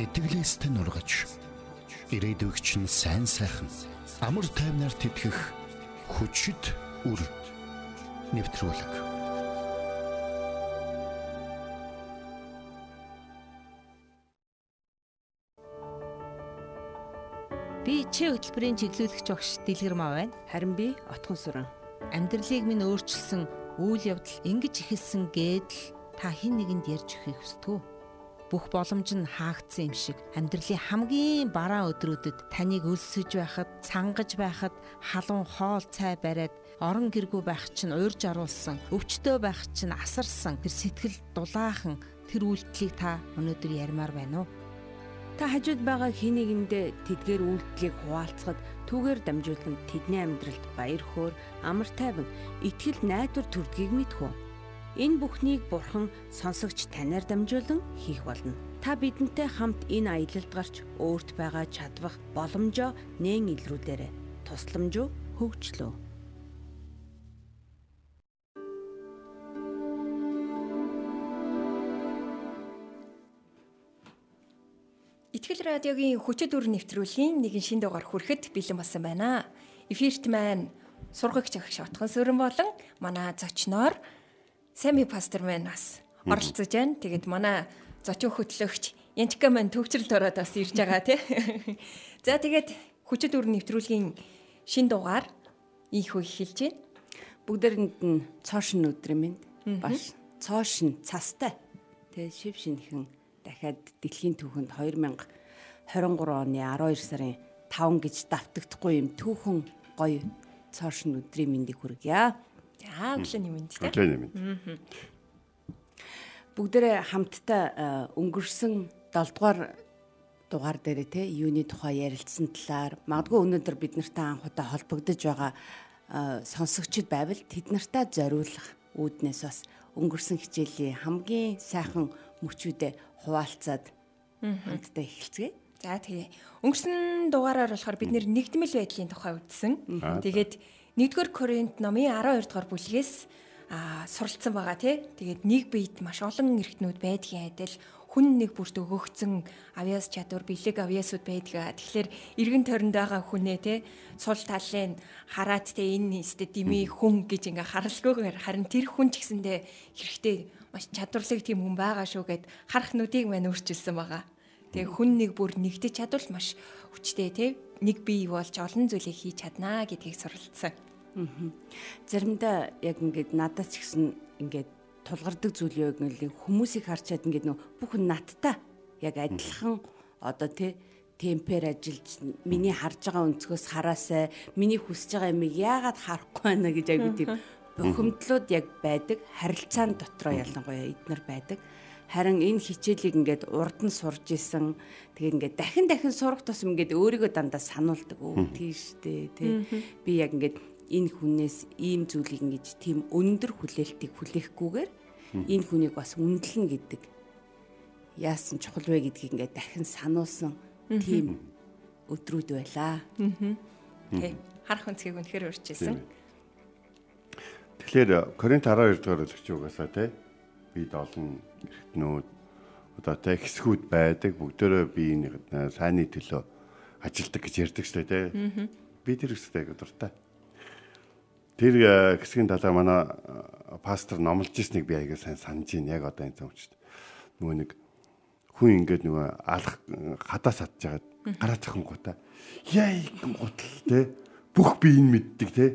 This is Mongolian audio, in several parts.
итгэлээстэй нургаж ирээдүгч нь сайн сайхан амар тайвнаар тэтгэх хүчит үр нэвтрүүлэг. Би чи хөтөлбөрийн чиглүүлэгч багш Дэлгэр маа байна. Харин би Отгон сүрэн. Амьдралыг минь өөрчилсөн үйл явдал ингэж ихэлсэн гэдэл та хэн нэгэнд ярьж өгөхийг хүсдэг бүх боломж нь хаагдсан юм шиг амьдралын хамгийн бараа өдрүүдэд таныг өлсөж байхад, цангаж байхад, халуун хоол цай бариад орон гэргүй байх чинь уурж аруулсан, өвчтөө байх чинь асарсан тэр сэтгэл дулаахан тэр үйлдэлийг та өнөөдөр ярмаар байна уу? Та хажууд байгаа хин нэгэндээ тэдгээр үйлдэлийг хуваалцахад түүгээр дамжуулан тэдний амьдралд баяр хөөр, амар тайван, итгэл найдвар төрдгийг мэдхүү. Энэ бүхнийг Бурхан сонсогч танаар дамжуулан хийх болно. Та бидэнтэй хамт энэ аялалд гарч өөрт байгаа чадвах боломжоо нээн илрүүлээрэй. Тусламж уу хөгжлөө. Итгэл радиогийн хүчит өр нэвтрүүлгийн нэгэн шин дугаар хүрэхэд бэлэн болсон байна. Эфирт маань сургагч агш отхон сөрөн болон манай зочноор Сами пастор маань бас оролцож байна. Тэгээд манай зочин хөтлөгч Янчка маань төвчрөлд ороод бас ирж байгаа тий. За тэгээд хүчит өр нэвтрүүлгийн шин дугаар их хөө эхэлж байна. Бүгдээрэнд нь цоошин өдрийн минь бас цоошин цастай. Тэгээ шив шинхэн дахиад дэлхийн түүхэнд 2023 оны 12 сарын 5 гэж давтагдахгүй юм түүхэн гоё цоошин өдрийн мэндийг хүргье. За өглөөний мэнд тийм. Өглөөний мэнд. Бүгдээрээ хамтдаа э, өнгөрсөн 7 дугаар дугаар дээр те юуны тухай ярилцсан талаар магадгүй өнөөдөр бид нартай анх удаа холбогдож байгаа э, сонсогчд байвал тэд нартаа зориулах үүднээс бас өнгөрсөн хичээлийн хамгийн сайхан мөчүүдэд хуваалцаад хамтдаа эхэлцгээе. За тэгээ өнгөрсөн дугаараар болохоор бид нэгдмэл байдлын тухай үзсэн. Тэгээд 1-р Коринт номын 12 дугаар бүлгээс суралцсан байгаа тий. Тэгээд нэг биед маш олон эргэтнүүд байдгийн адил хүн нэг бүрт өгөгдсөн авьяас чадвар бэлэг авьяасууд байдгаа. Тэгэхээр эргэн тойронд байгаа хүнээ те сул талын хараад те энэ нэстэ дими хүн гэж ингээ харалгүйгээр харин тэр хүн ч гэсэндээ хэрэгтэй маш чадварлаг тийм хүн байгаа шүү гэд харах нүдийг мань өөрчилсөн байгаа. Тэгээ хүн нэг бүр нэгдэж чадвал маш хүчтэй те нэг бий болж олон зүйлийг хийж чаднаа гэдгийг суралцсан. Заримдаа яг ингээд надад ч гэсэн ингээд тулгардаг зүйл юу гэвэл хүмүүсийг харчаад ингээд нөө бүхэн надтай яг адилхан одоо тий темпер ажиллаж миний харж байгаа өнцгөөс хараасай миний хүсэж байгаа юмыг яагаад харахгүй байна гэж айгуу тийм бухимдлууд яг байдаг харилцаан дотроо ялангуяа эднэр байдаг Харин энэ хичээлийг ингээд урд нь сурж исэн. Тэгээд ингээд дахин дахин сурах тусам ингээд өөрийгөө дандаа сануулдаг. Өө тийш дээ тий. Би яг ингээд энэ хүнээс ийм зүйлийг ингэж тийм өндөр хүлээлтийг хүлээхгүйгээр энэ хүнийг бас үнэлнэ гэдэг яасан чухал вэ гэдгийг ингээд дахин сануулсан тийм өдрүүд байлаа. Тий. Харах өнцгийг үнэхээр өөрчилсөн. Тэгэхээр Коринт 12 дугаар өглөч угаасаа тий бид олон эргэтнүүд одоо тэ хэсгүүд байдаг бүгдөө биеийн сайнны төлөө ажилдаг гэж ярьдаг шүү дээ. Би тэр хэсэгтэй дуртай. Тэр хэсгийн талаар манай пастор номлож ирснийг би аяга сайн санаж байна. Яг одоо энэ зөвчт. Нөгөө нэг хүн ингээд нөгөө алах хадаа сатж хагаад гараа цохингуудаа яа гутал те бүх биеийг мэддэг те.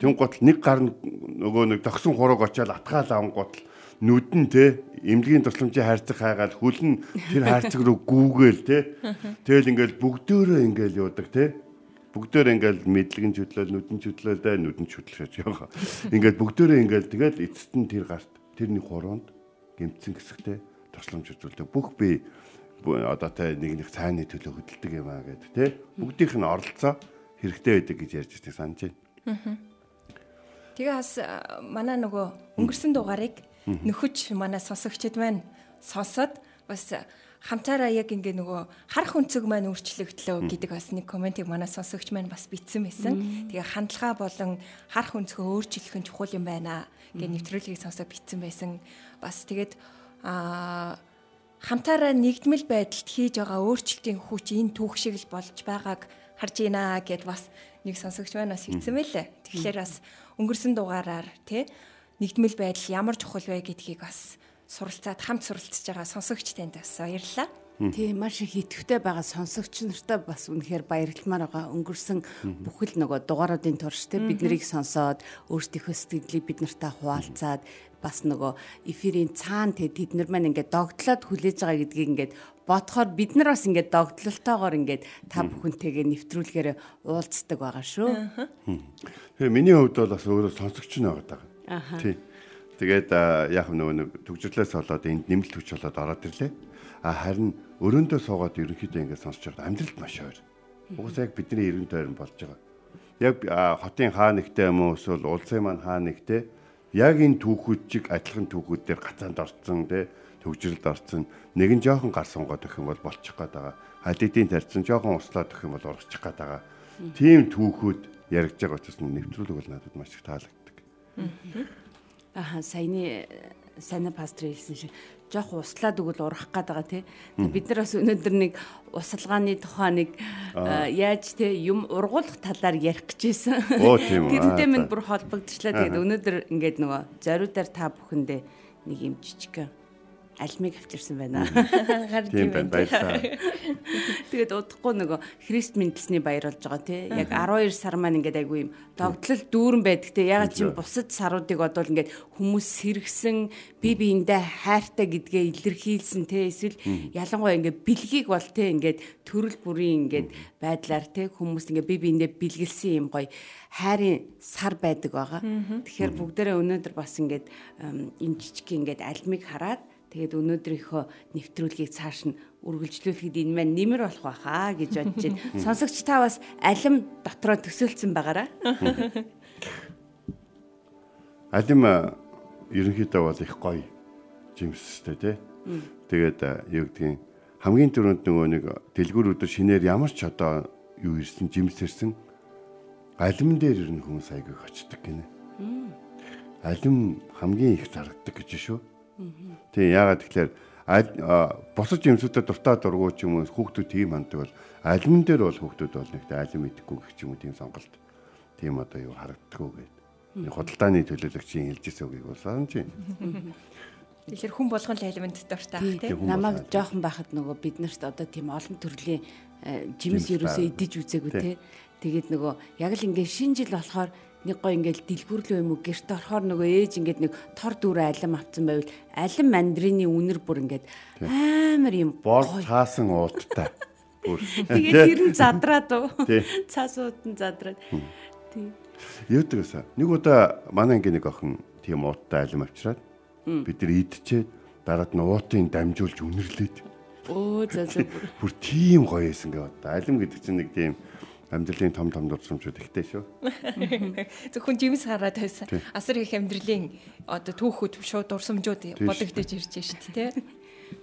Тэм гутал нэг гар нөгөө нэг тогсон хураг очиад атгаал аван гутал нүд нь те эмнэлгийн тусламжийн хайрцаг хайгаад хүл нь тэр хайрцаг руу гүүгээл те. Тэгэл ингээл бүгдөөрөө ингээл юудаг те. Бүгдээр ингээл мэдлэгэн чөдлөл нүдэн чөдлөл дэ нүдэн чөдлөж яага ингээд бүгдөөрөө ингээл тэгэл эцэст нь тэр гарт тэрний хуруунд гэмтсэн хэсэгтэй тусламж үзүүлдэг. Бүх би одоо тэ нэг нэг цааны төлөө хөдөлдөг юм аа гэдэг те. Бүгдийнх нь оролцоо хэрэгтэй байдаг гэж ярьж байгаа санаж байна. Тэгээ бас манай нөгөө өнгөрсөн дугаарыг нөхөж манай сонсогчд маань сонсоод бас хамтаараа яг ингээ нөгөө харах өнцөг маань өөрчлөгдлөө гэдэг бас нэг комментиг манай сонсогч маань бас бичсэн байсан. Тэгээ хандлага болон харах өнцгөө өөрчлөх нь чухал юм байна гэ нэвтрүүлгийг сонсоод бичсэн байсан. Бас тэгээд аа хамтаараа нэгдмэл байдалд хийж байгаа өөрчлөлтийн хүч энэ түүх шиг л болж байгааг харж байна гэд бас нэг сонсогч байнаас хэлсэн байлээ. Тэгэхээр бас өнгөрсөн дугаараар тий нэгдмэл байдал ямар чухал вэ гэдгийг бас суралцаад хамт суралцж байгаа сонсогч танд бас баярлалаа. Тийм маш их идэвхтэй байгаа сонсогч нартай бас үнэхээр баярлалмаар байгаа. Өнгөрсөн бүхэл нөгөө дугааруудын турштай бид нарыг сонсоод өөрсдийнхөө сэтгэлийг бид нартай хуваалцаад бас нөгөө эфирийн цаана тэд нар маань ингээд догтлоод хүлээж байгаа гэдгийг ингээд бодохоор бид нар бас ингээд догтлолтоогоор ингээд та бүхэнтэйгээ нэвтрүүлгээр уулздаг байгаа шүү. Тэгээ миний хувьд бол бас өөрөө сонсогч нь байгаа. Тий. Тэгээд яг нөгөө нэг төгжрлээс болоод энд нэмэлт хүч болоод ороод ирлээ. А харин өрөөндөө суугаад ерөнхийдөө ингээд сонсож байгаа амьдралд маш ойр. Угсаа яг бидний эргэн тойрон болж байгаа. Яг хотын хаа нэгтэй юм уу эсвэл улсын маань хаа нэгтэй яг энэ түүхүүд чиг адилхан түүхүүд дээр гацаанд орцсон те төгжрэлд орцсон нэгэн жоохон гар сунгаад өгөх юм бол болчих гээд байгаа. Халидын тарьсан жоохон услаад өгөх юм бол ургачих гээд байгаа. Тийм түүхүүд яригдж байгаа учраас нэвтрүүлэг бол надад маш их таалагддаг. Аа саяны сайн пастор хэлсэн шиг жоох услаад өгөл урах гээд байгаа тий. Бид нар бас өнөөдөр нэг усалгааны тухай нэг яаж тий юм ургуулах талаар ярих гэжсэн. Тэрнтэй минь бүр холбогдчихлаа. Тэгээд өнөөдөр ингээд нөгөө зориудаар та бүхэндээ нэг юм жижиг альмиг авчирсан байна. Гард юм байна. Тэгээд удахгүй нөгөө Христ мэндэлсний баяр болж байгаа тий. Яг 12 сар маань ингээд айгүй юм догтлол дүүрэн байдаг тий. Ягаад чи бусад саруудыг бодвол ингээд хүмүүс сэргсэн бие биендээ хайртай гэдгээ илэрхийлсэн тий. Эсвэл ялангуяа ингээд бэлгийг бол тий ингээд төрөл бүрийн ингээд байдлаар тий хүмүүс ингээд бие биендээ бэлгэлсэн юм гоё хайрын сар байдаг байгаа. Тэгэхээр бүгдээрээ өнөөдөр бас ингээд энэ жижиг ингээд альмиг хараад Тэгээд өнөөдрийнхөө нэвтрүүлгийг цааш нь үргэлжлүүлэхэд энэ маань нэмэр болох байхаа гэж бодож байна. Сонсогч та бас алим дотроо төсөөлсөн байгаараа. Алим ерөнхийдөө бол их гоё жимстэй тий. Тэгээд юу гэдгийг хамгийн түрүүнд нөгөө нэг дэлгүүр өдөр шинээр ямар ч одоо юу ирсэн жимс ирсэн алим дээр ер нь хүмүүс айгүй очдөг гинэ. Алим хамгийн их зарагддаг гэж шүү. Тийм яагаад тэгэхээр босож юмсуудад дуртай дургуй ч юм уу хүүхдүүд тийм ханддаг бол алимн дээр бол хүүхдүүд бол нэгтэй алим идэхгүй гэх ч юм уу тийм сонголт тийм одоо юу харагддаггүй гэдэг. Нэг худалдааны төлөөлөгчийн хэлжсэн үгийг бол санаж байна. Тэгэхээр хүн болгон л алимнд дуртай тийм. Намайг жоохон байхад нөгөө бид нарт одоо тийм олон төрлийн жимс ерөөсөө идэж үзээгүй те. Тэгээд нөгөө яг л ингээ шинэ жил болохоор нэг гоо ингээл дэлгүрлөө юм уу? Гэрт орохоор нөгөө ээж ингээд нэг тор дүүрэ алим авцсан байвал алим мандрины үнэр бүр ингээд амар юм бор цаасан ууттай бүр. Тэгээд тэр нь задраад уу? Цаас уудан задраад. Тийм Юудрээс нэг удаа манай ингээ нэг охин тийм ууттай алим авчираад бид нар идчихэд дараад нь уутын дамжуулж үнэрлээд. Өө за за бүр. Тийм гоё эсэн гэдэг. Алим гэдэг чинь нэг тийм амьдралын том том дурсамжууд ихтэй шүү. Зөвхөн жимс хараад байсан. Асар их амьдралын одоо түүхүүд шууд дурсамжууд бодогдож ирж байна шүү дээ,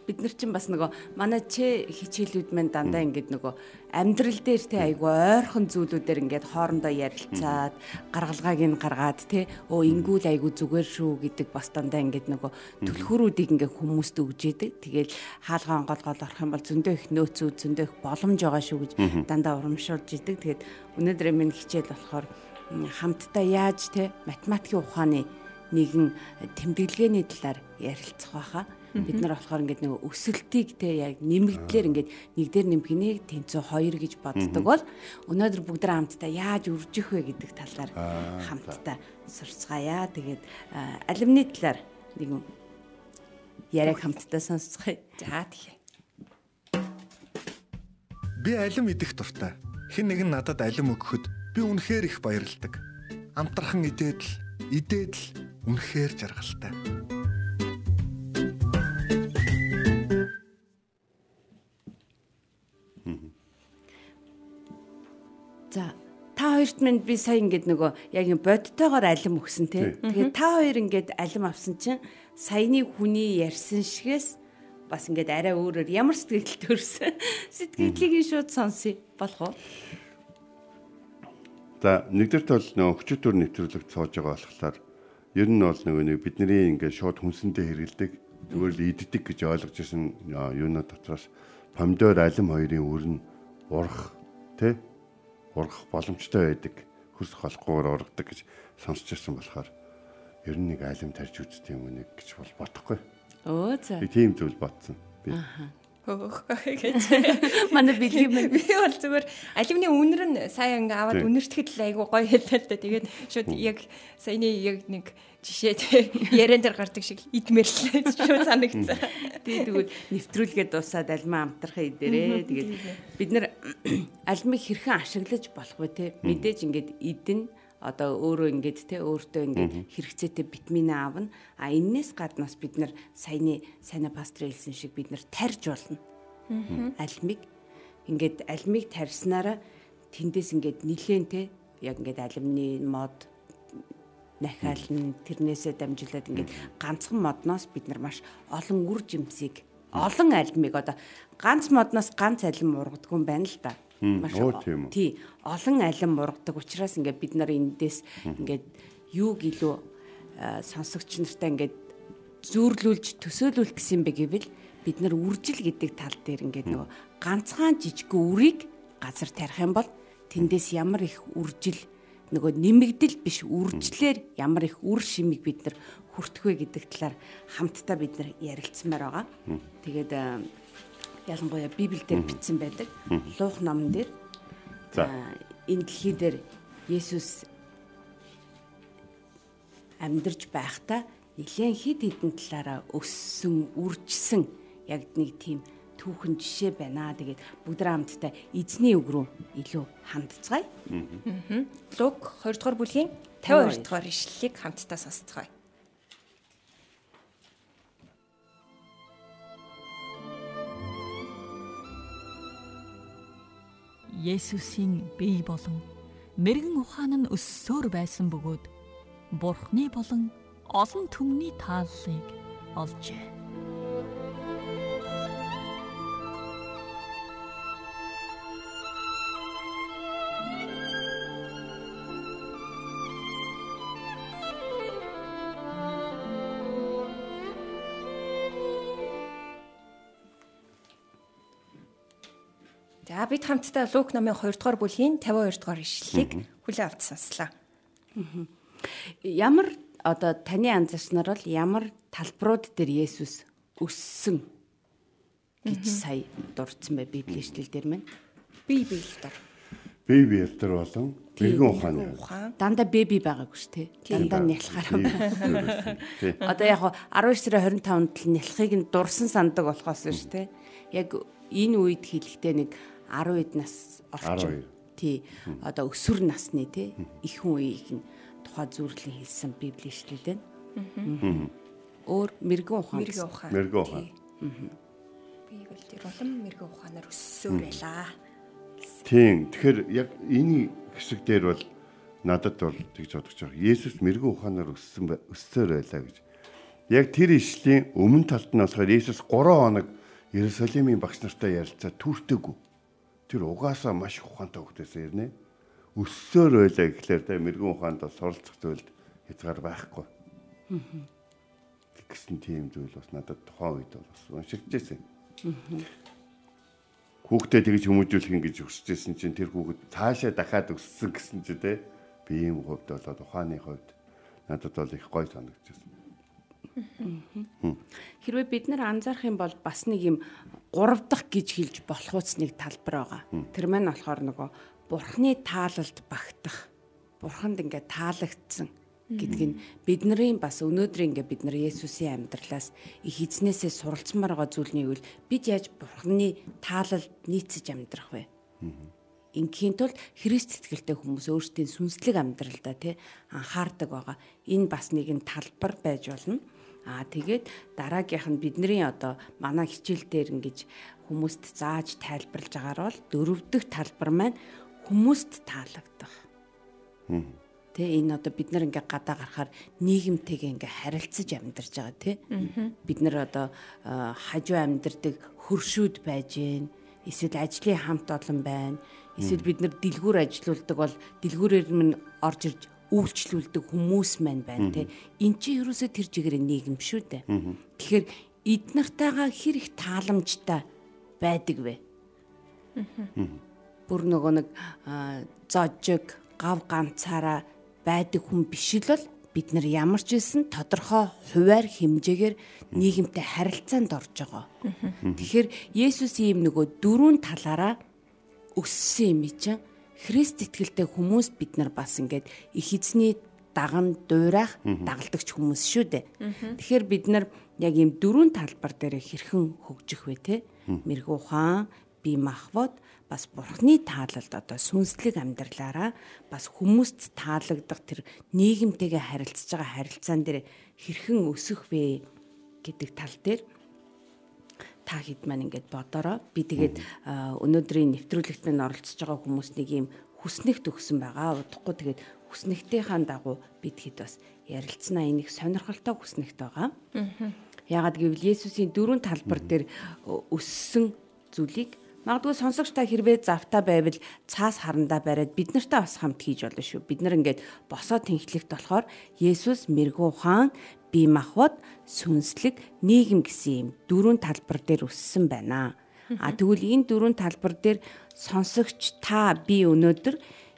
бид нар чинь бас нөгөө манай ч хичээлүүд маань дандаа ингээд нөгөө амьдрал дээр те айгу ойрхон зүйлүүдээр ингээд хоорондоо ярилцаад гаргалгааг нь гаргаад те өө ингүүл айгу зүгээр шүү гэдэг бас дандаа ингээд нөгөө түлхүүрүүдийг ингээд хүмүүст өгж идэг. Тэгэл хаалгаа онгол гол орох юм бол зөндөө их нөөцүүд зөндөө их боломж байгаа шүү гэж дандаа урамшуулж идэг. Тэгээд өнөөдөр минь хичээл болохоор хамтдаа яаж те математикийн ухааны нэгэн тэмдэглэгээний талаар ярилцах байхаа бид нар болохоор ингээд нэг өсөлтийг те яг нэмэгдлэр ингээд нэг дээр нэмэх нэг тэнцүү 2 гэж боддог бол өнөөдөр бүгд хамтдаа яаж үржих вэ гэдэг талаар хамтдаа сурцгаая. Тэгээд алимны талаар нэг яриаг хамтдаа сонсцгаая. За тэгэхээр. Би алим идэх дуртай. Хэн нэгэн надад алим өгөхөд би үнэхээр их баярлдаг. Амтрахын идээд л идээд л үнэхээр жаргалтай. За та хоёрт минь би сая ингээд нөгөө яг юм бодтойгоор алим өгсөн тий. Тэгээд та хоёр ингээд алим авсан чинь саяны хүний ярьсан шигээс бас ингээд арай өөрөөр ямар сэтгэл төрсөн сэтгэлийг шууд сонсъё болох уу? За нэгдүгээрт бол нөгөө хүчит төр нэвтрүүлэгт сууж байгаа болохоор ер нь бол нөгөө нэг бидний ингээд шууд хүнсэндээ хэрэгэлдэг Зүгээр л иддэг гэж ойлгож ирсэн юуна дотроос помидор алим хоёрын үр нь урах тий ургах боломжтой байдаг. Хөрс холохгүйгээр ургадаг гэж сонсч ирсэн болохоор ер нь нэг алим тарж үзтiin юм нэг гэж бол бодохгүй. Өө за. Би тийм зүйл бодсон. Би хөөх гэж. Манай бэлгийн би бол зүгээр алимны үнэр нь сая ингээ аваад үнэртгэхэд л айгу гоё хэлээ л да. Тэгээд шууд яг саяны яг нэг жишээ ярен дээр гардаг шиг идмэрлээ. Шууд санагдсан. Тэгээ тэгвэл нэвтрүүлгээ дуусаад альмаа амтрахын идэрээ. Тэгээд бид нар альмыг хэрхэн ашиглаж болох вэ те? Мэдээж ингээд идэн одоо өөрөө ингээд те өөртөө ингээд хэрэгцээтэй витамин аавна. А энээс гаднаас бид нар саяны сайна пастор хэлсэн шиг бид нар тарж болно. Альмыг ингээд альмыг тарьснараа тэндээс ингээд нилээн те яг ингээд алимны мод нахаалн тэрнээсээ дамжуулаад ингээд ганцхан модноос бид нар маш олон үр жимсийг олон альмыг одоо ганц модноос ганц алим ургадаг юм байна л да. Маш тий олон алим ургадаг учраас ингээд бид нар эндээс ингээд юуг илүү сонсогч нартай ингээд зөөрлүүлж төсөөлүүлэх гэсэн бэ гэвэл бид нар үржил гэдэг тал дээр ингээд нөгөө ганцхан жижигхэн үрийг газар тарих юм бол тэндээс ямар их үржил нөгөө нэмэгдэл биш үржлэр ямар их үр шимийг бид нар хүртэх вэ гэдэг талаар хамтдаа бид нар ярилцсанаар байгаа. Тэгээд ялангуяа Библиэлд бичсэн байдаг. Луух номон дээр За. энэ дэлхий дээр Есүс амьдарч байхдаа нэлээд хид хідэн талаараа өссөн, үржсэн яг нэг тийм түүхэн жишээ байна. Тэгээд бүгдрээ хамтдаа эзний үг рүү илүү хандцгаая. Луг 2 дугаар бүлгийн 52 дугаар ишлэлийг хамтдаа сонсцгоё. Есүсийн бие болон мэрэгэн ухаан нь өссөөр байсан бөгөөд Бурхны болон олон түмний тааллыг олжээ. Хамтдаа Лук номын 2 дугаар бүлгийн 52 дугаар ишлэлийг хүлээн авч сонслоо. Ямар одоо таны анзаарснаар бол ямар талбарууд дээр Есүс өссөн гэж сая дурдсан бай Библийн ишлэл дээр мэн. Бие биелдэр. бие биелдэр болон мэрэгэн ухааны. Ухаан. Дандаа беби байгаагүй шүү те. Дандаа нялхаар. Одоо яг хуу 12 сарын 25-нд л нялхыг нь дурсан сандаг болохоос шүү те. Яг энэ үед хэлэхдээ нэг 10 нас орчим. 12. Тий. Одоо өсвөр насны те их үеийг нь тухай зүрлэн хэлсэн Библийн ишлэлдэн. Өөр мэрэгэн ухаан. Мэрэгэн ухаан. Мэрэгэн ухаан. Бие биелдэр болон мэрэгэн ухаанаар өссөөр байлаа. Тийм. Тэгэхээр яг энэ хэсэг дээр бол надад бол тэгж бодож байгаа. Есүс мэрэгэн ухаанаар өссөн өссөөр байлаа гэж. Яг тэр ишлийн өмнө талд нь болохоор Есүс 3 хоног Иерусалимийн багш нартай ярилцаа түүртэйгүү. Тэр угаасаа маш ухаантай хөвгтэйсэн ирнэ. Өссөөр байлаа гэхлээр тэ мэрэгэн ухаанд суралцах зүйлд хязгаар байхгүй. Гэсэн тийм зүйл бас надад тухайн үед бас уншигдчихсэн. Хүүхдээ тэгж хүмүүжүүлэх ингэж өсөжсэн чинь тэр хүүхэд цаашаа дахиад өссөн гэсэн чи тэ би ийм хувьд болоод ухааны хувьд надад бол их гоё санагдчихсан. Хэрвээ бид нар анзаарах юм бол бас нэг юм гурав дахь гэж хэлж болох ус нэг талбар байгаа. Тэр маань болохоор нөгөө бурхны таалалд багтах. Бурханд ингээ таалагдсан гэдг нь бидний бас өнөөдөр ингээ бид нар Есүсийн амьдралаас их эзнээсээ суралцмаар байгаа зүйл нь юу вэ? Бид яаж бурхны таалалд нийцэж амьдрах вэ? ингийн тулд Христ сэтгэлтэй хүмүүс өөрсдийн сүнслэг амьдралдаа тий анхаардаг байгаа. Энэ бас нэгэн талбар байж болно. Аа тэгээд дараагийнх нь бидний одоо манай хичээл дээр ингэж хүмүүст зааж тайлбарлаж байгаагаар бол дөрөв дэх талбар маань хүмүүст таалагдах. Тэ энэ одоо бид нар ингээ гадаа гарахаар нийгэмтэйгээ ингээ харилцаж амьдарч байгаа тий. Бид нар одоо хажуу амьдардаг хөршүүд байж гэн эсвэл ажлын хамт олон байна. Эсвэл бид нар дэлгүүр ажилуулдаг бол дэлгүүрээр минь орж ирж үйлчлүүлдэг хүмүүс маань байна тий. Эн чинь ерөөсөө тэр чигээр нийгэм шүү дээ. Тэгэхээр эд нартайгаа хэр их тааламжтай байдаг вэ? Бүр нөгөө нэг зожиг, гав ганцаараа байдаг хүн биш л бол бид нар ямар ч байсан тодорхой хуваар хэмжээгээр нийгэмтэй харилцаанд орж байгаа. Тэгэхээр Есүс ийм нөгөө дөрвөн талаараа өссөн юм чинь Христ итгэлтэй хүмүүс бид нар бас ингээд их эзний даган дуурайх дагалдагч хүмүүс шүү дээ. Тэгэхээр бид нар яг ийм дөрвөн талбар дээр хэрхэн хөгжих вэ те? Мэргүү ухаан, бие махбод бас бурхны таалалд одоо сүнслэг амьдралаараа бас хүмүүст таалагдах тэр нийгэмтэйгээ харилцаж байгаа харилцаан дээр хэрхэн өсөх вэ гэдэг тал дээр та хэд маань ингээд бодороо би тэгээд өнөөдрийн нэвтрүүлэгт маань оролцож байгаа хүмүүс нэг юм хүснэгт өгсөн байгаа. Удахгүй тэгээд хүснэгтийнхаа дагуу бид хэд бас ярилцсанаа энийг сонирхолтой хүснэгт байгаа. Яагаад гэвэл Есүсийн дөрвөн талбар дээр өссөн зүйлийг Магадгүй сонсогч та хэрвээ завтаа байвал цаас харандаа бариад бид нартай бас хамт хийж болно шүү. Бид нар ингээд босоо тэнхлэгт болохоор Есүс мэрэгүү хаан бие махбод сүнслэг нийгэм гэсэн юм дөрвөн талбар дээр өссөн байна. А тэгвэл энэ дөрвөн талбар дээр сонсогч та би өнөөдөр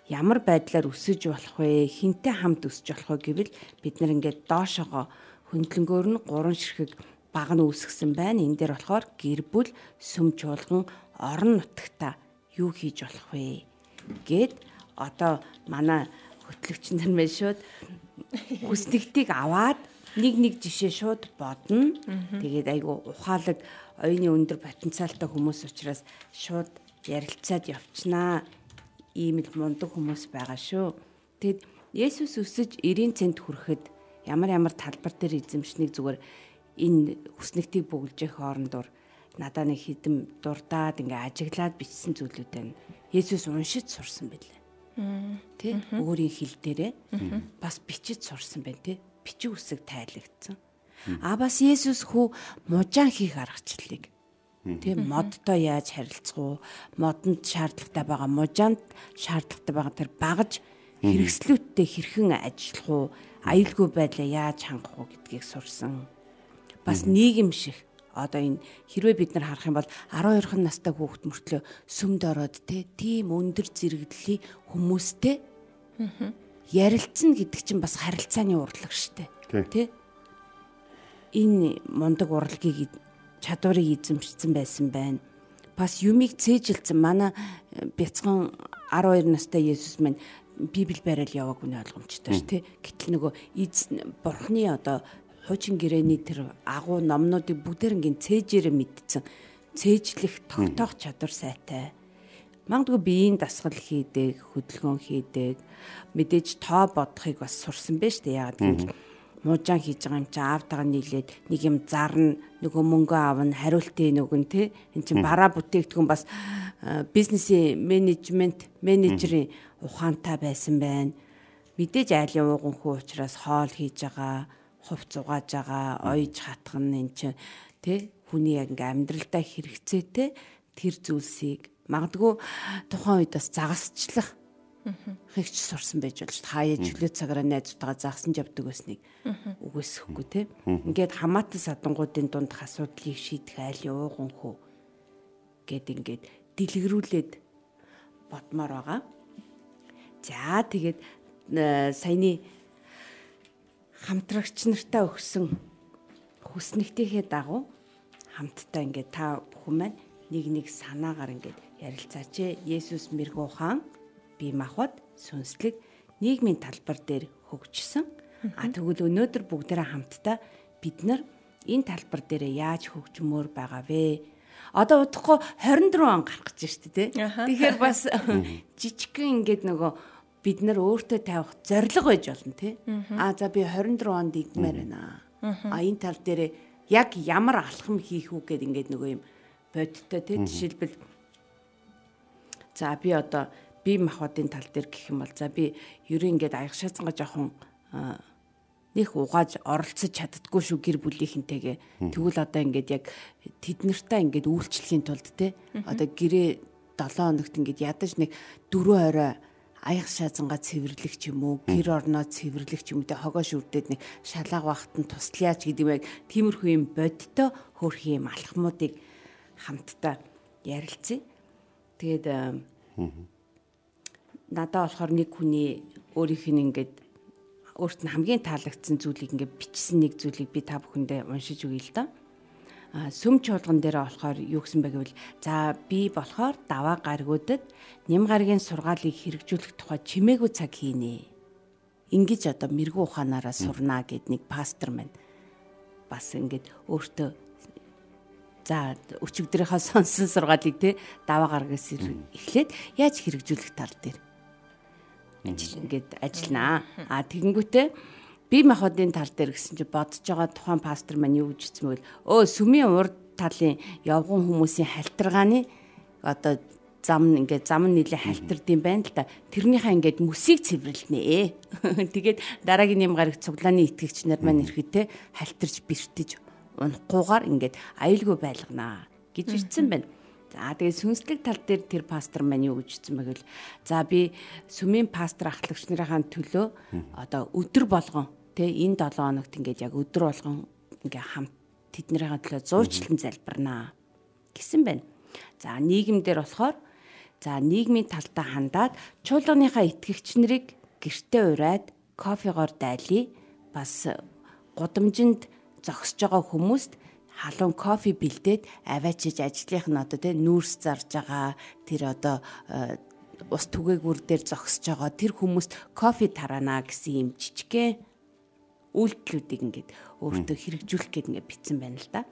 ямар байдлаар өсөж болох вэ? Хинтээ хамт өсөж болох вэ гэвэл бид нар ингээд доошогоо хөндлөнгөөр нь гурван ширхэг баг нь үүсгэсэн байна. Энэ дээр болохоор гэр бүл, сүм чуулган, орон нутагта юу хийж болох вэ гэд одоо манай хөтлөгч нар мэн шууд хүснэгтийг аваад нэг нэг жишээ шууд бодно. Тэгээд айгу ухаалаг оюуны өндөр потенциалтай хүмүүс учраас шууд ярилцаад явчнаа. Ийм л мундаг хүмүүс байгаа шүү. Тэгэд Есүс өсөж 90 цент хүрэхэд ямар ямар талбар дээр эзэмшнийг зүгээр энэ хүснэгтийг бүгэлжэх хоорондоор надаа нэг хідэн дурдаад ингээ ажиглаад бичсэн зүйлүүд байна. Есүс уншиж сурсан байлээ. Тэ өөрийн хэл дээрээ бас бичиж сурсан байна тэ. Бичиг үсэг тайлагдсан. А бас Есүс хүү мужаан хийх аргачлалыг Тэ модтой яаж харилцах уу? Модонд шаардлагатай байгаа, мужаанд шаардлагатай байгаа тэр багаж хэрэгслүүдтэй хэрхэн ажиллах уу? Аюулгүй байдлаа яаж хангах уу гэдгийг сурсан. Бас нийгэм шиг одоо энэ хэрвээ бид нар харах юм бол 12хан настай хүүхэд мөртлөө сүмд ороод тийм өндөр зэрэглэлийн хүмүүстэй ярилцсан гэдэг чинь бас харилцааны урлаг штэ. Тий энэ мундаг урлагийг чадварыг эзэмшсэн байсан байна. Бас юмыг цээжилсэн. Манай э, бяцхан 12 настай Есүс маань Библи барайл яваагүй нь ойлгомжтой ш тий гэтэл нөгөө эзэн бурхны одоо хуучин гэрээний тэр агуу номнуудыг бүгдээрнгийн цээжээрээ мэдсэн. Цээжлэх тогтоох чадвар сайтай. Мангадгүй биеийн дасгал хийдэг, хөдөлгөөн хийдэг, мэдээж тоо бодохыг бас сурсан байж тээ яагаад гэвэл муужаан хийж байгаа юм чи аавтайгаа нийлээд нэг юм зарна нөгөө мөнгө аавна хариултын нөгөн те эн чин бараа бүтээгдэхүүн бас бизнесийн менежмент менежерийн ухаантай байсан байна. Мэдээж айлын ууган хүү учраас хоол хийж байгаа хувц угааж байгаа, ойж хатгах нь эн чинь тэ хүний яг ингээм амьдралдаа хэрэгцээтэй тэр зүйлсийг магадгүй тухайн үед бас загасчлах хэгч сурсан байж болж хаяа чөлөө цагаараа найзтайгаа загсан явдаг байсныг үгүйсэхгүй те. Ингээд хамаатан садангуудын дунд асуудлыг шийдэх айл ууган хөө гэд ингээд дэлгэрүүлээд бодмоор байгаа. За тэгээд э, саяны хамтрагч нартай өгсөн хүснэгтийнхээ дагуу хамтдаа ингээд та бүхэн маань нэг нэг санаагаар ингээд ярилцаач. Есүс мэрэгүү хаан бие махбод сүнслэг нийгмийн талбар дээр хөгжсөн. А тэгвэл өнөөдөр бүгдээрээ хамтдаа бид нар энэ талбар дээр яаж хөгжмөр байгаа вэ? Одоо удахгүй 24 он гарах гэж байна шүү дээ. Тэгэхээр бас жижигхэн ингээд нөгөө бид нар өөртөө тавих зориг байж болно тий. Аа за би 24 онд игмээр байна. А энэ тал дээр яг ямар алхам хийх үү гэд ингээд нөгөө юм бодтой тий жишээлбэл за би одоо бие махбодын тал дээр гэх юм бол за би ерөн ингээд аягшаацгаа жоохон нэх угааж оролцож чаддггүй шүү гэр бүлийнхэнтэйгээ. Тэгвэл одоо ингээд яг тэд нартай ингээд үйлчлэхийн тулд те одоо гэрээ 7 хоногт ингээд ядаж нэг 4 орой аяг шаазангаа цэвэрлэх ч юм уу, гэр орноо цэвэрлэх ч юм тэ хогоо шүрдээд нэг шалгааг багт нь туслаяач гэдэг юм яг тиймэрхүү юм бодтой хөөрх юм алхмуудыг хамтдаа ярилцъя. Тэгээд надаа болохоор нэг хүний өөрийнх нь ингээд өөрт нь хамгийн таалагдсан зүйлийг ингээд бичсэн нэг зүйлийг би та бүхэндээ уншиж өгье л доо сүм чуулган дээр болохоор юу гэсэн бэ гэвэл за би болохоор даваа гаргуудад нэм гаргийн сургаалыг хэрэгжүүлэх тухай чимээгүй цаг хийнэ. Ингиж одоо мэрэгүү ухаанаараа сурнаа гэд нэг пастор маань бас ингээд өөртөө за өчигдрийнхаа сонсон сургаалыг те даваа гаргаас эхлээд яаж хэрэгжүүлэх тал дээр ажил ингээд ажилланаа. А тэгэнгүүтээ бие махбодын тал дээр гэсэн чи бодож байгаа тухайн пастор маань юу гэж хэлсэн бэ? Өө сүмийн урд талын явган хүмүүсийн халтаргааны одоо зам ингээд зам нэлээ халтардсан байна л да. Тэрнийхээ ингээд mëсийг цэвэрлэнэ. Тэгээд дараагийн юм гараг цуглааны итгэгч нар маань ирэхэд халтарч бэртэж унахгүйгээр ингээд аюулгүй байлганаа гэж ирсэн байна. За тэгээ сүнслэг тал дээр тэр пастор маань юу гэж хэлсэн бэ гэвэл за би сүмийн пастор ахлагч нарынхаа төлөө одоо өдөр болгон Тэ энэ 7 хоногт ингээд яг өдөр болгон ингээ хамт тэднийхээ төлөө зуучлан залбирнаа гэсэн байна. За нийгэмдэр болохоор за нийгмийн талдаа хандаад чуулганыхаа итгэгч нарыг гэртээ ураад кофегоор дайлий бас гудамжинд зогсож байгаа хүмүүст халуун кофе бэлдээд аваачиж ажлынх нь одоо тэ нүүрс зарж байгаа тэр одоо э, ус түгээгүр дээр зогсож байгаа тэр хүмүүст кофе тараана гэсэн юм жижигхэн үйлдэлүүдийг ингээд өөртөө хэрэгжүүлэх гээд ингээд битсэн байна л да.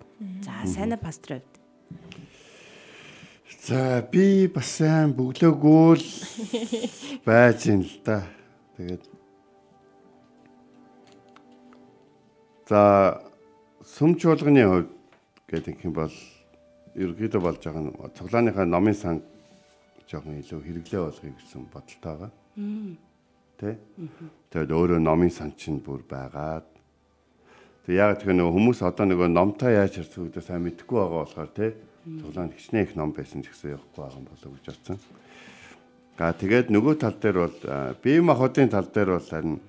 За сайн пастор хувьд. За би бас сайн бөглөөгүй л байж ин л да. Тэгээд За сүм чуулганы хувьд гэдэг юм бол ерөөдөө болж байгаа нь цуглааныхаа номын сан жоохон илүү хэрэглээ болгоё гэсэн бодолтой байгаа тий. Тэгээд өөрөө номын сан чинь бүр байгаад Тэг яг тэр нөгөө хүмүүс одоо нөгөө номтой яаж харцдаг гэдэг сайн мэдэхгүй байгаа болохоор тий. Цуглаан хичнээн их ном байсан ч гэсэн явахгүй байгаа юм болов гэж бодсон. За тэгээд нөгөө тал дээр бол бие махбодын тал дээр бол харин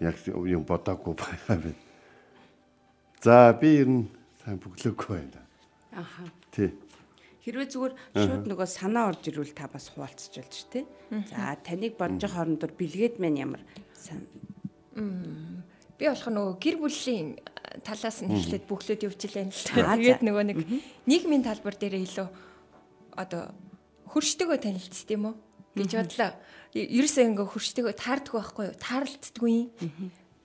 яг юм бодоогүй байгаа юм. За би ер нь сайн бүглөөгүй байна. Аха. Тий. Хэрвээ зүгээр шууд нөгөө санаа орж ирвэл та бас хуваалцж болж тий. За таныг бодож хоорондор бэлгээд мэн ямар би болох нөгөө гэр бүлийн талаас нь эхлээд бүхлөд явж илээ л та. Тэгээд нөгөө нэг нийгмийн талбар дээр илүү одоо хөрштөгөө танилцт юм уу гэж бодлоо. Ерөөсөө ингээ хөрштөгөө таарддаг байхгүй юу? Таарлцдаггүй.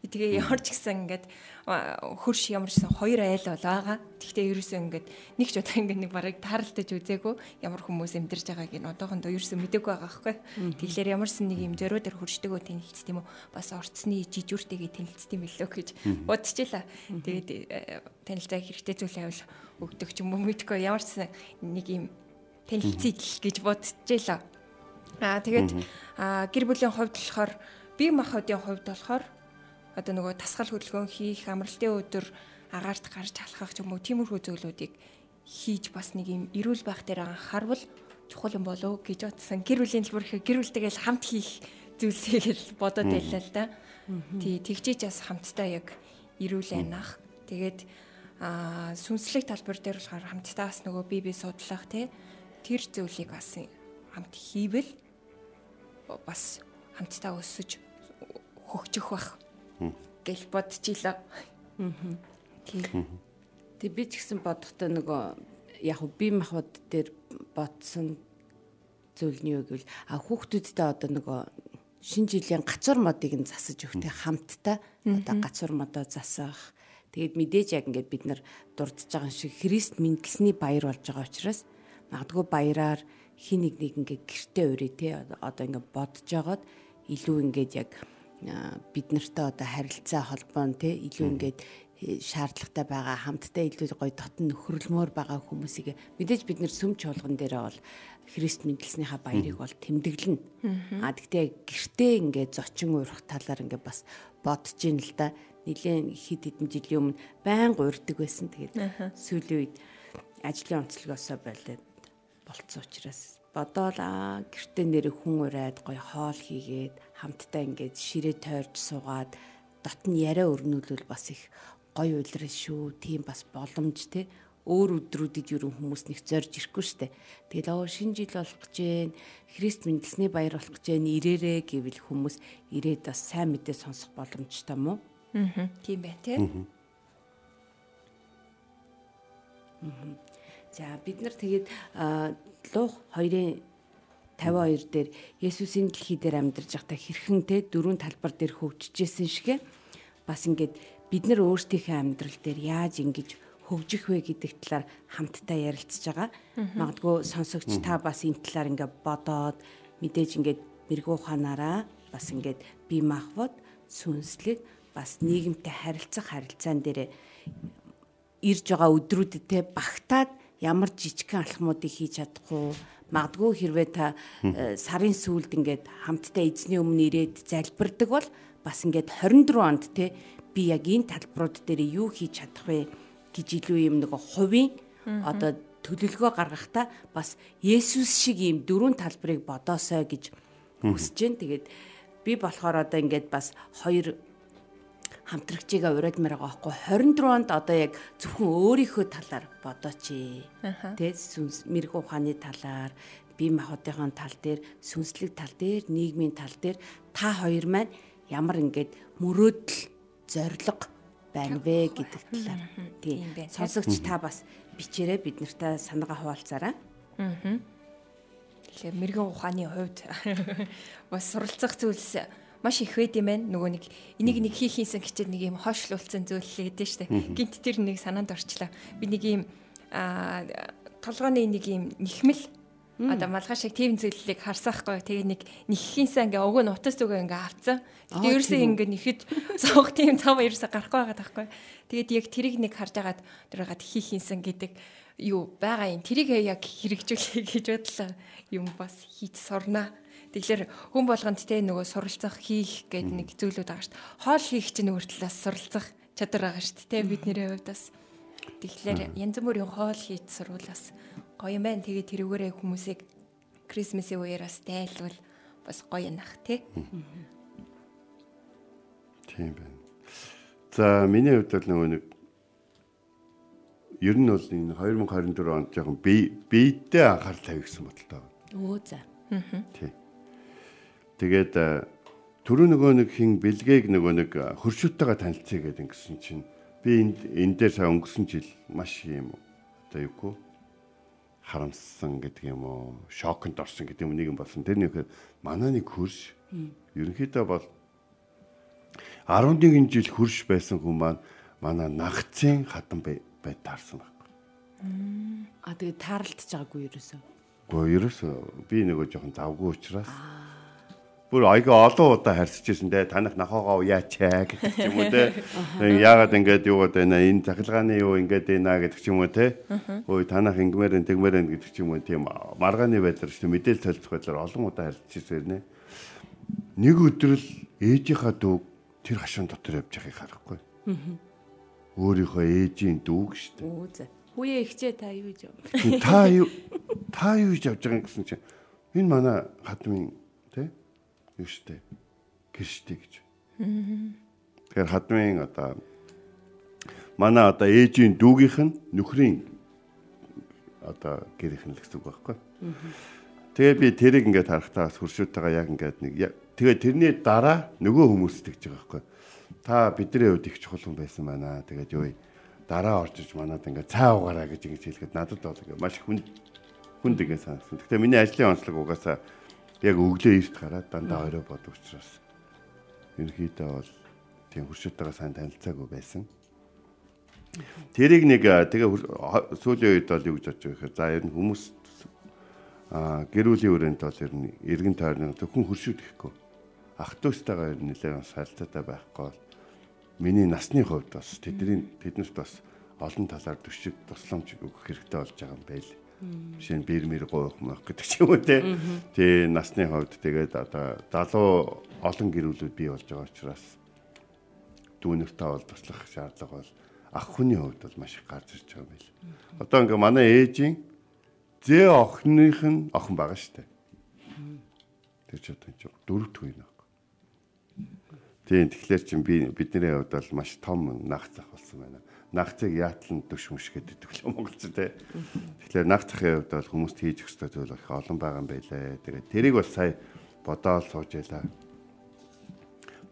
Тэгээ ямарч гисэн ингээд хөрш ямарчсан хоёр айл бол байгаа. Гэхдээ ерөөсөө ингээд нэг ч удаа ингээд нэг барыг таарлаж үзээгүй ямар хүмүүс амьдарч байгааг нь одоохондоо ерөөсөө мэдээгүй байгаа байхгүй. Тэгэхээр ямарсан нэг юм зөрөө дээр хөршдөгөө тэнэлцт юм уу? Бас орцны жижүүртэйгээ тэнэлцт юм билүү гэж бодчихлаа. Тэгээд э, танилцаа хэрэгтэй зүйл авал өгдөг ч юм уу мэдгүй ямарсан нэг юм танилцъя гэж бодчихлаа. Аа тэгээд гэр бүлийн хувьд болохоор бие махбодын хувьд болохоор одоо нөгөө тасгал хөдөлгөөн хийх, амралтын өдөр агаарт гарч халахах ч юм уу тиймэрхүү зүйлүүдийг хийж бас нэг юм эрүүл байх дээр анхаарвал чухал юм болов гэж бодсон. Гэр бүлийн төлбөр их гэр бүлтэйгээ хамт хийх зүйлсийг л бодоод байлаа л да. Тий, тэгжээч бас хамтдаа яг эрүүл айнах. Тэгээд аа сүнслэг талбар дээр болохоор хамтдаа бас нөгөө бие бие судлах тий тэр зүйлийг бас хамт хийвэл бас хамтдаа өсөж хөгжих бах. Гэж бодчихлоо. Тэг би ч гэсэн бодохдоо нөгөө яг бие махбод дээр бодсон зүйл нь юу гэвэл а хүүхдүүдтэй одоо нөгөө шинэ жилийн гацуур модыг нь засаж өгтэй хамтдаа. Одоо гацуур модоо засах. Тэгээд мэдээж яг ингээд бид нар дурдж байгаа шиг Христ мэндэлсний баяр болж байгаа учраас магадгүй баяраар хин нэг нэг ингээд гэртээ өрөө те одоо ингээд бодож жагаад илүү ингээд яг бид нартай одоо харилцаа холбоо нь те илүү ингээд э, шаардлагатай байгаа хамтдаа илүү гоё дотн нөхөрлмөр байгаа хүмүүсийг мэдээж бид нэр сүм чуулган дээрээ бол Христ мэдлснийхаа баярыг бол тэмдэглэнэ. А тэгтээ гэртээ ингээд зочин уурах талаар ингээд бас бодож ин л да. Нилээн хид хэдэн жилийн өмнө байнга уурдаг байсан. Тэгээд сүүлийн үед ажлын онцлогоосоо болоод болцсон учраас бодоол аа гэртээ нэр хүн ураад гоё хоол хийгээд хамтдаа ингээд ширээ тойрж суугаад дотн яриа өрнүүлвэл бас их гоё үлрэл шүү. Тийм бас боломж те өөр өдрүүдэд юу хүмүүс нэг зорж ирэхгүй штэ. Тэгэл оо шинэ жил болох гэж байна. Христ мэндэлсний баяр болох гэж байна. Ирээрээ гэвэл хүмүүс ирээд бас сайн мэдээ сонсох боломжтой мó. Аа. Тийм бай тээ. За бид нар тэгээд луух 2-ын 52 дээр Есүсийн дэлхий дээр амьдарч байхдаа хэрхэн те дөрвөн талбар дээр хөгжижсэн шигэ бас ингээд бид нар өөрсдийнхээ амьдрал дээр яаж ингэж хөгжих вэ гэдэг талаар хамтдаа ярилцж байгаа. Магадгүй сонсогч та бас энэ талаар ингээ бодоод мэдээж ингээд мэрэгүү ухаанаараа бас ингээд бие махбод сүнслэг бас нийгэмтэй харилцах харилцаан дээр ирж байгаа өдрүүдэд багтаад ямар жижигхэн алхмуудыг хийж чадахгүй магадгүй хэрвээ та э, сарын сүүлд ингээд хамтдаа эзний өмнө ирээд залбирдаг бол бас ингээд 24 онд те би яг энэ талбарууд дээр юу хийж чадах вэ гэж илүү юм нэг хувийн одоо төлөвлөгөө гаргахтаа бас Есүс шиг ийм дөрвөн талбарыг бодоосой гэж хүсэж байна. Тэгээд би болохоор одоо ингээд бас хоёр хамтрагчигаа урайдмаар байгаа байхгүй 24 онд одоо яг зөвхөн өөрийнхөө талаар бодооч. Тэ сүнс мэрэг ухааны талаар бие махбодын тал дээр сүнслэг тал дээр нийгмийн тал дээр та хоёр маань ямар ингээд мөрөөдөл зориг байна вэ гэдэг талаар. Тийм. Сонсогч та бас бичээрэй бид нартай санаагаа хуваалцаарай. Аа. Тэгэхээр мэрэгэн ухааны хувьд бас суралцах зүйлс маш их байд юм байна. Нөгөө нэг энийг нэг хийх юмсан гэчихэд нэг юм хойшлуулсан зүйл лээдэн штэ. Гинт тэр нэг санаанд орчлаа. Би нэг юм аа толгойн нэг юм нэхмэл Одоо малгай шиг тийм зүйлийг харсаахгүй. Тэгээ нэг нэххийнсээ ингээ өг нь утас зүгээ ингээ авцсан. Тэгээ ерөөсөө ингээ нэхэд цог тийм цав ерөөсөө гарахгүй байгаа таахгүй. Тэгээд яг тэрийг нэг харж агаад дөрөгаад хийхийнсэн гэдэг юу байгаа юм. Тэрийг яг хэрэгжүүлэе гэж бодлоо. Юм бас хийж сурнаа. Тэгэхээр хүн болгонд те нөгөө суралцах хийх гэдэг нэг зүйлүүд байгаа шүү дээ. Хоол хийх чинь өөр талаас суралцах чадвар байгаа шүү дээ. Бидний хувьд бас. Тэгэхээр янз бүрийн хоол хийж сурвалаас гоё юм байна. Тэгээ тэрүүгээрээ хүмүүсийг Крисмсийн үеэр бас дайлвал бас гоё нах тий. Тийм байна. За миний хувьд бол нөгөө нэг ер нь бол энэ 2024 онд жоохон би биедээ анхаарал тавьсан бодолтой байна. Өө за. Тий. Тэгээд түрүү нөгөө нэг хин бэлгээг нөгөө нэг хөршүүтэйгээ танилцъя гэдэг ингэсэн чинь би энд энэ дээр сая өнгөрсөн жил маш юм одоо юугүй харамссан гэдэг юм уу? Шоконд орсон гэдэг юм нэг юм болсон. Тэр нөхөр манай нэг хөрш ерөнхийдөө бол 11 жил хөрш байсан хүн маань манай нагцын хатан бай таарсан байхгүй. А тэгээ таарлаж байгаагүй ерөөсөө. Гэхдээ ерөөсөө. Би нөгөө жоохон завгүй учраас бүр айгаа олон удаа харьцажсэн те. Танах нахагаа уяач гэдэг ч юм уу те. Яагаад ингэж юугаад байна энэ цахилгааны юу ингэж байна гэдэг ч юм уу те. Ой танах ингэмээр энэ тэгмээр энэ гэдэг ч юм уу. Тийм маргааны байдлаар ч мэдээлэл солилцох байдлаар олон удаа харьцажсэн нэ нэг өдрөл ээжийнхаа дүү тэр хашаан дотор явж байгааг харахгүй. Өөрийнхөө ээжийн дүүг штэ Өө за. Хүүе ихчээ та юу гэж та юу та юу гэж явж байгаа юм гэсэн чинь энэ манай хадмын юу штэ гэр штэ гэж. Тэгэхээр хадмын одоо манай одоо ээжийн дүүгийнх нь нөхрийн одоо гэрийнх нь л гэсэн үг байхгүй. Тэгээ би тэрийг ингээд харахтаа хуршуутайгаа яг ингээд нэг тэгээ тэрний дараа нөгөө хүмүүс тэгж байгаа байхгүй. Та бидний хувьд их чухал хүн байсан байна. Тэгээд юу дараа орж иж манад ингээд цаа угаараа гэж ингэж хэлэхэд надад бол ингээд маш хүн хүнд ингэ санагдсан. Гэхдээ миний ажлын онцлог угаасаа яг өглөө эрт гараад дандаа орой бодог учраас ерөнхийдөө бол тийм хуршуутайгаа сайн танилцаагүй байсан. Тэрийг нэг тэгээ сүүлийн үед бол юу гэж бодож байгаа гэхээр за ер нь хүмүүс а гэрүүлийн өрөөнд бол ер нь эргэн тойрны зөвхөн хуршууд гэхгүй ах トゥ устайгаа ер нь нэлээд сайлтаатай байхгүй бол миний насны хувьд бас тэдний тэднэрт бас олон талаар төшөг тусламж өгөх хэрэгтэй болж байгаа юм байл. Жишээ нь бэр мэр гоох мөх гэдэг ч юм уу те. Тэ насны хувьд тэгээд одоо залуу олон гэрүүлүүд бий болж байгаа учраас дүүнэртэй бол туслах шаардлага бол ах хүний хувьд бол маш их гарч ирж байгаа байл. Одоо ингээ манай ээжийн зээ охиных нь охин байгаа штэ. Тэр ч одоо ч дөрөвт үе нэ. Тийм тэгэхээр чин би бидний хувьд бол маш том нах зах болсон байна. Нахцыг яатлан дөш мөш гэдэг л монголч те. Тэгэхээр нах захын хувьд бол хүмүүст хийж өгөх зүйл их олон байгаа юм байлээ. Тэгээд тэрийг бол сая бодоол сууж ялаа.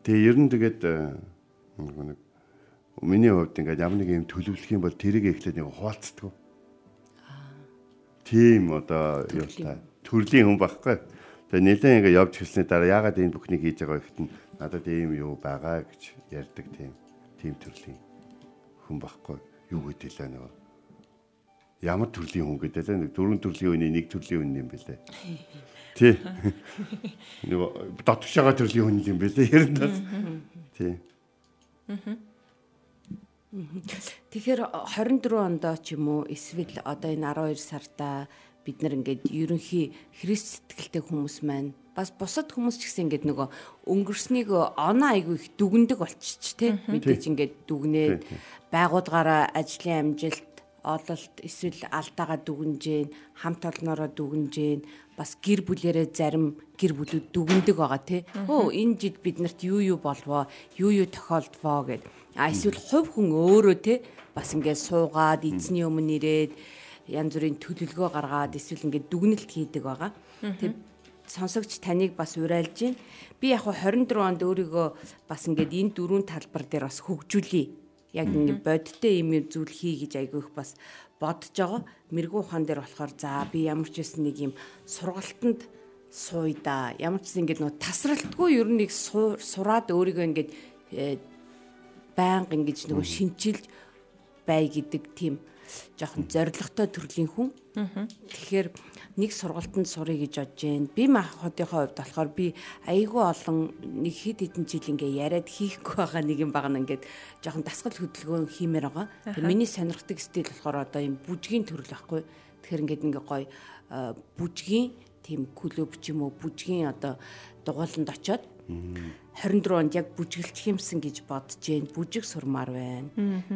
Тэгээ ер нь тэгээд нэг миний хувьд ингээд ямар нэг юм төлөвлөх юм бол тэрийг эхлээд нэг хуваалцдаг. Тийм одоо юу та төрлийн хүн байхгүй. Тэгээ нэлээд ингээд явж хэлсний дараа яагаад энэ бүхнийг хийж байгаа гэхэд надад ийм юу байгаа гэж ярьдаг тийм тийм төрлийн хүн байхгүй. Юу гэдэлээ нөгөө ямар төрлийн хүн гэдэг лээ нэг дөрвөн төрлийн хүний нэг төрлийн хүн юм бэлээ. Тий. Нөгөө дотгош байгаа төрлийн хүн юм бэлээ ярина тас. Тий. Тэгэхээр 24 ондоо ч юм уу эсвэл одоо энэ 12 сарда бид нар ингээд ерөнхий Христ сэтгэлтэй хүмүүс маань бас бусад хүмүүс ч гэсэн ингээд нөгөө өнгөрснийг оноо айгүй их дүгндэг болчих тий мэдээж ингээд дүгнээд байгуулгаараа ажлын амжилт ололт эсвэл алдаагаа дүгнжээн хамт олноороо дүгнжээн бас гэр бүлэрээ зарим гэр бүлүүд дүгндэг байгаа тий өө энэ жид биднэрт юу юу болвоо юу юу тохиолдвоо гэд. А эсвэл хувь хүн өөрөө тий бас ингээд суугаад эзний өмнө ирээд янз бүрийн төлөвлөгөө гаргаад эсвэл ингээд дүгнэлт хийдэг байгаа. Тий сонсогч таныг бас урайлж байна. Би яг 24 онд өөрийгөө бас ингээд энэ дөрвөн талбар дээр бас хөгжүүлье. Яг ингээд бодиттой юм зүйл хий гэж айгүйх бас бодож байгаа. Мэргүү ухаан дээр болохоор за би ямар ч байсан нэг юм сургалтанд сууя да. Ямар ч гэсэн ингээд нөө тасралтгүй ер нь нэг сураад өөрийгөө ингээд э, байнга ингэж нөгөө шинчилж бай гэдэг тийм жоохон зоригтой төрлийн хүн. Тэгэхээр нэг сургалтанд сурыг гэж бодож байна. Би махуудынхаа хувьд болохоор би айгүй олон нэг хэд хэдэн жил ингээ яриад хийхгүй байгаа нэг юм байгаа нь ингээд жоохон дасгал хөдөлгөөн хиймээр байгаа. Тэгээ миний сонирхдаг стил болохоор одоо юм бүжгийн төрөл байхгүй. Тэгэхээр ингээд ингээ гоё бүжгийн тийм клуб ч юм уу бүжгийн одоо дугууланд очоод 24 онд яг бүжгэлчих юмсан гэж бодож जैन бүжиг сурмаар байна.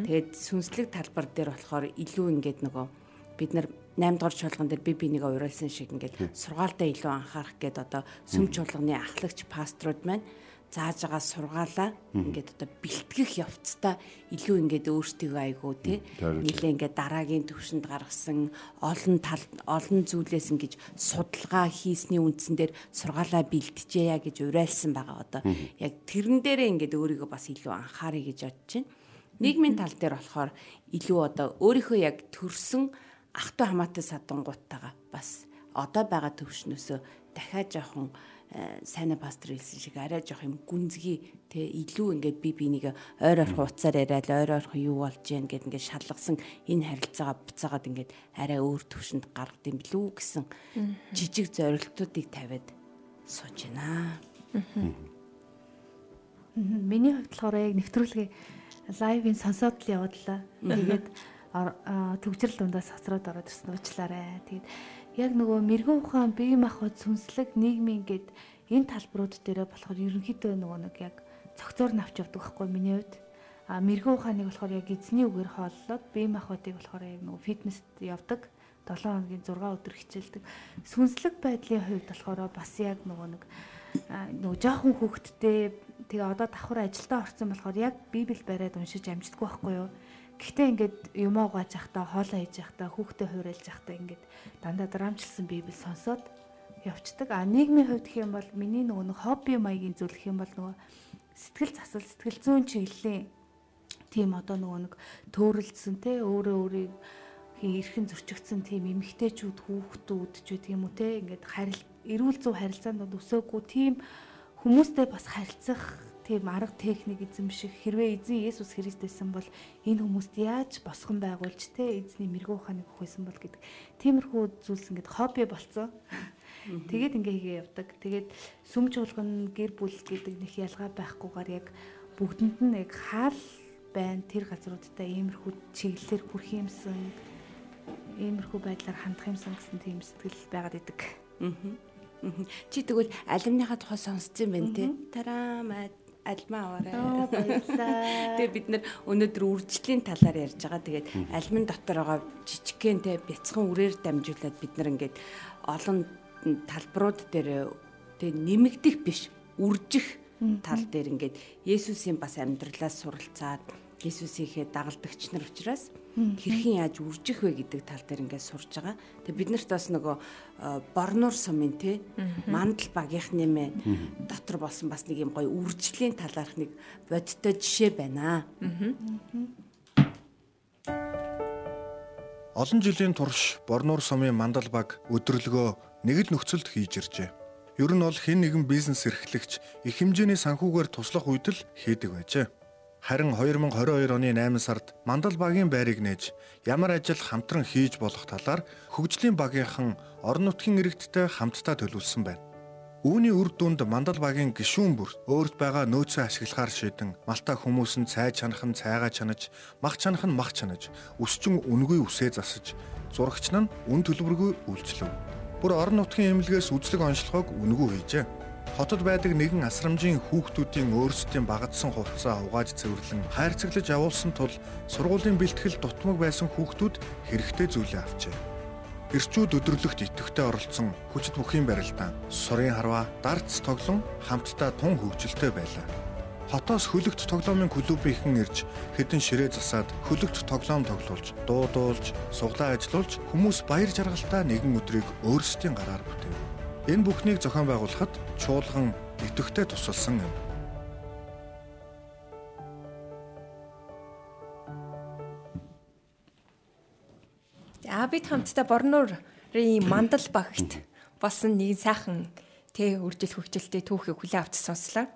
Тэгээд сүнслэг талбар дээр болохоор илүү ингээд нөгөө бид нар 8 дугаар чуулган дээр би бинийгээ урайлсан шиг ингээд сургаалтаа илүү анхаарах гээд одоо сүм чуулганы ахлагч пасторууд маань зааж байгаа сургаалаа ингээд одоо бэлтгэх явцдаа илүү ингээд өөртөө айгуу те. Нилээ ингээд дараагийн төвшөнд гаргасан олон тал олон зүйлээс ингэж судалгаа хийсний үндсэн дээр сургаалаа бэлтжээя гэж уриалсан байгаа одоо. Яг тэрэн дээрээ ингээд өөрийгөө бас илүү анхаарыг гэж бодож байна. Нийгмийн тал дээр болохоор илүү одоо өөрийнхөө яг төрсөн ах トゥ хамаатай садангууттайгаа бас одоо байгаа төвшнөөсөө дахиад жоохон Э, сайн пастор хэлсэн шиг арай жоох юм гүнзгий те илүү ингээд би бинийг ойр ойрхон уцаар яриад ойр ойрхон юу болж гэн гэд ингээд шалгасан энэ харилцаагаа буцаагаад ингээд арай өөр төвшөнд гаргад юм билүү гэсэн жижиг зорилтуудыг тавиад сууж байна. Миний хувьд болохоор яг нэвтрүүлгийн лайвын сонсоод л явууллаа. Тэгээд төгжрөл дундаас хоцроод ороод ирсэн уучлаарай. Тэгээд яг нөгөө мэрэгэн ухаан бие махбод сүнслэг нийгмийн гээд энэ талбарууд дээр болохоор ерөнхийдөө нөгөө нэг яг цогцоор навч явдаг байхгүй миний хувьд. А мэрэгэн ухааныг болохоор яг эзний үгээр хооллоод бие махбодыг болохоор яг нөгөө фитнест явдаг. 7 хоногийн 6 өдөр хичээлдэг. Сүнслэг байдлын хувьд болохоор бас яг нөгөө нэг нөгөө жоохон хүүхэдтэй тэгээ одоо давхар ажилдаа орсон болохоор яг библ бариад уншиж амждаггүй байхгүй юу? Гэхдээ ингээд юмоо гоож явахдаа хоолоо хийж явахдаа хүүхдээ хуурайлж явахдаа ингээд дандаа драмжилсан библ сонсоод явцдаг. А нийгмийн хувьд гэх юм бол миний нөгөө нэг хобби маягийн зүйл гэх юм бол нөгөө сэтгэл засал, сэтгэл зүйн чиглэлийн тийм одоо нөгөө нэг төөрөлдсөн те өөрөө өөрийг эрхэн зөрчигдсөн тийм эмгтээчүүд хүүхдүүд ч гэдэг юм уу те ингээд харил эрүүл зүй харилцаанд өсөөгүй тийм хүмүүстэй бас харилцах тийм арга техник эзэмших хэрвээ эзэн Есүс Христ байсан бол энэ хүмүүст яаж босгон байгуулж те эзний мэрэгүү ухааныг өгөхсэн бол гэдэг тиймэрхүү зүйлс ингээд хобби болцсон. Тэгээд ингээ хийгээ явдаг. Тэгээд сүм чуулган гэр бүл гэдэг нэг ялгаа байхгүйгээр яг бүгдэнд нь яг хаал байна тэр газруудтай иймэрхүү чиглэлээр хүрх юмсан иймэрхүү байдлаар хандах юмсан гэсэн тийм сэтгэл байгаад идэг. Аа. Чи тэгвэл алимныхаа тухай сонсцсон байх тий. Тараамаа альмаа аваарай. Оо баярлаа. Тэгээ бид нэр өнөөдөр үржлийн талаар ярьж байгаа. Тэгээд альман дотор байгаа жижигхэн те бяцхан үрээр дамжуулаад бид нар ингээд олон талбарууд дээр тэг нэмэгдэх биш үржих тал дээр ингээд Есүсийн бас амьдралаас суралцаад Есүсийнхээ дагалдагч нар учраас хэрхэн яаж үржих вэ гэдэг тал дээр ингээд сурж байгаа. Тэгээ бид нарт бас нөгөө борнуур сумын те мандал багийнхны мэ дотор болсон бас нэг юм гоё үржлийн талаарх нэг бодиттой жишээ байна. Олон жилийн турш Борнуур сумын мандал баг өдрөлгөө нэг л нөхцөлд хийж иржээ. Ер нь бол хэн нэгэн бизнес эрхлэгч их хэмжээний санхүүгээр туслах үед л хийдэг байжээ. Харин 2022 оны 8 сард мандал багийн байрыг нээж ямар ажил хамтран хийж болох талаар хөгжлийн багийнхан орон нутгийн иргэдтэй хамтдаа төлөвлөсөн байна. Үүний үр дүнд мандал багийн гишүүн бүр өөрт байгаа нөөцөө ашиглахаар шийдэн малта хүмүүс нь цай чанах нь цайгаа чанаж, мах чанах нь мах чанаж, өсчин үнгүй үсээ засаж, зурагч нь үн төлбөргүй үйлчлэв бүр орон нутгийн эмнэлгээс үзлэг онцлогоог үнгүү хийжээ. Хотод байдаг нэгэн асрамжийн хүүхдүүдийн өөрсдийн багадсан хувцас угааж цэвэрлэн хайрцаглаж явуулсан тул сургуулийн бэлтгэл дутмаг байсан хүүхдүүд хэрэгтэй зүйлээ авчээ. Ирчүүд өдөрлөгт идэвхтэй оролцсон хүчит бүхийн барилдаан, сурын харваа, дартс тоглон хамтдаа тун хөгжилтэй байлаа. Хотоос хөлөгт тоглоомын клубийнхэн ирж хэдэн ширээ засаад хөлөгт тоглоом тоглуулж, дуудуулж, суглаа ажиллуулж хүмүүс баяр жаргалтай нэгэн өдрийг өөрсдийн гараар бүтэв. Энэ бүхнийг зохион байгуулахад чуулган идэвхтэй тусалсан юм. За бид хамтдаа Борнуурын мандал багт болсон нэг сайхан тэ үржил хөгжилтэй түүхийг хүлээ авч сонслоо.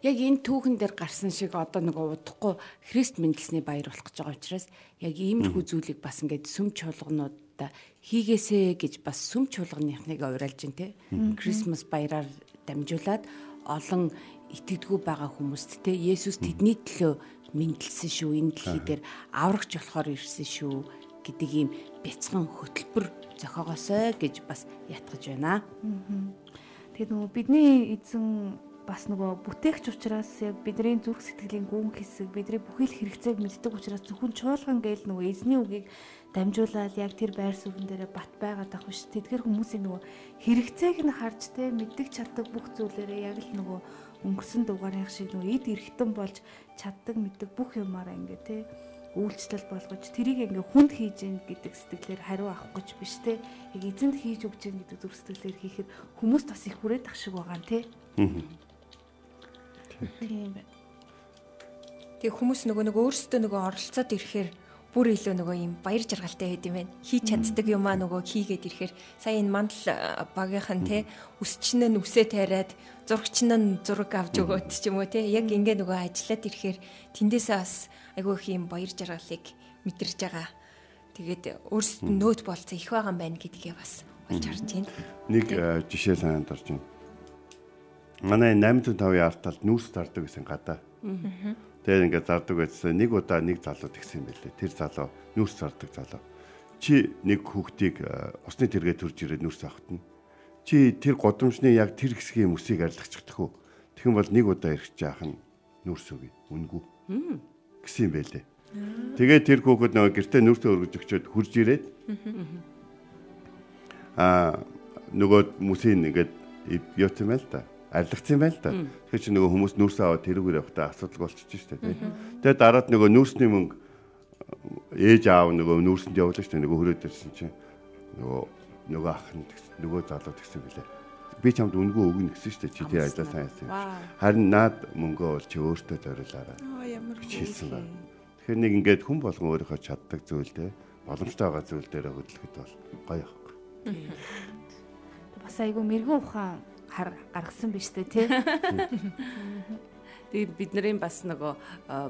Яг энэ түүхэн дээр гарсан шиг одоо нөгөө удахгүй Христ мэндэлсний баяр болох гэж байгаа учраас яг иймэрхүү зүйлийг бас ингээд сүм чуулгануудаа хийгээсэ гэж бас сүм чуулганыхныг уриалж ин тэ. Крисмас баяраар дамжуулаад олон итгэдэггүй байгаа хүмүүст тэ Есүс тэдний төлөө мэндэлсэн шүү. Энэ дэлхий дээр аврагч болохоор ирсэн шүү гэдэг ийм бяцхан хөтөлбөр зохиогоосой гэж бас ятгаж байна. Тэгээд нөгөө бидний эзэн бас нөгөө бүтээгч учраас яг бидний зүрх сэтгэлийн гүн хэсэг бидний бүхий л хэрэгцээг мэддэг учраас зөвхөн чуулган гээл нөгөө эзний үгийг дамжуулаад яг тэр байр суурин дээр бат байгаад ах биш. Тэдгэр хүмүүсийн нөгөө хэрэгцээг нь харж тэ мэддэг чаддаг бүх зүйлээрээ яг л нөгөө өнгөрсөн дугаарынх шиг нөгөө эд эргэтэн болж чаддаг мэддэг бүх юмараа ингээ тэ үйлчлэл болгож тэрийг ингээ хүнд хийж гин гэдэг сэтгэлээр хариу авах гэж биш те. Яг эзэнд хийж өгч гин гэдэг зүрх сэтгэлээр хийхэд хүмүүс бас их хүрээд ах шиг байгаа юм те. Тийм байна. Тэг хүмүүс нөгөө нөгөө өөрсдөө нөгөө оролцоод ирэхээр бүр илүү нөгөө юм баяр жаргалтай байд юм байна. Хийж чаддаг юм аа нөгөө хийгээд ирэхээр. Сая энэ мандал багийнхан те өсчин нь үсээ тайраад зурагч нь зураг авч өгөөд ч юм уу те яг ингээ нөгөө ажиллаад ирэхээр тэндээсээ бас айгүй их юм баяр жаргалыг мэдэрж байгаа. Тэгээд өөрсдөд нь нөөт болцсон их байгаа юм байна гэдгээ бас олж харж байна. Нэг жишээ санаанд орж байна. Манай 805-ийн арт талд нүүрс зардаг гэсэн гадаа. Тэгээд ингээд зардаг байсан. Нэг удаа нэг залуу тэгсэн юм байлээ. Тэр залуу нүүрс зардаг залуу. Чи нэг хүүхдийг усны тэргээ төрж ирээд нүүрс авахтана. Чи тэр годомчны яг тэр хэсгийн мөсийг арилгачихдаг? Тэгэн бол нэг удаа ирэх жаах нь нүүрс үгүй. Үнгүү гэсэн юм байлээ. Тэгээд тэр хүүхэд нөгөө гэртээ нүртэ өргөж өгчөөд хурж ирээд аа нөгөө мүсийн ингээд яат юм байл та. Арилгацсан байл та. Тэгэхээр чи нөгөө хүмүүс нүрсээ аваад тэрүүгээр явахдаа асуудал болчихж штэ тий. Тэгээд дараад нөгөө нүрсний мөнгө ээж аав нөгөө нүрсэнд явуулж штэ нөгөө хөрөөд ирсэн чинь нөгөө нөгөө ах нь нөгөө залуу тэгсэн билээ би чамд үнгөө өгнө гэсэн шүү дээ чи тэр ажлаа сайн хийсэн. Харин наад мөнгөө бол чи өөртөө зориулаарай. Ямар хэлсэн байна. Тэгэхээр нэг ингээд хүн болгон өөрийнхөө чаддаг зүйлдээ боломжтой байгаа зүйл дээр хөдлөхөд бол гоё явах. Бас айгүй мэрэгэн ухаан гаргасан биз дээ тий. Тэгээд бид нарын бас нөгөө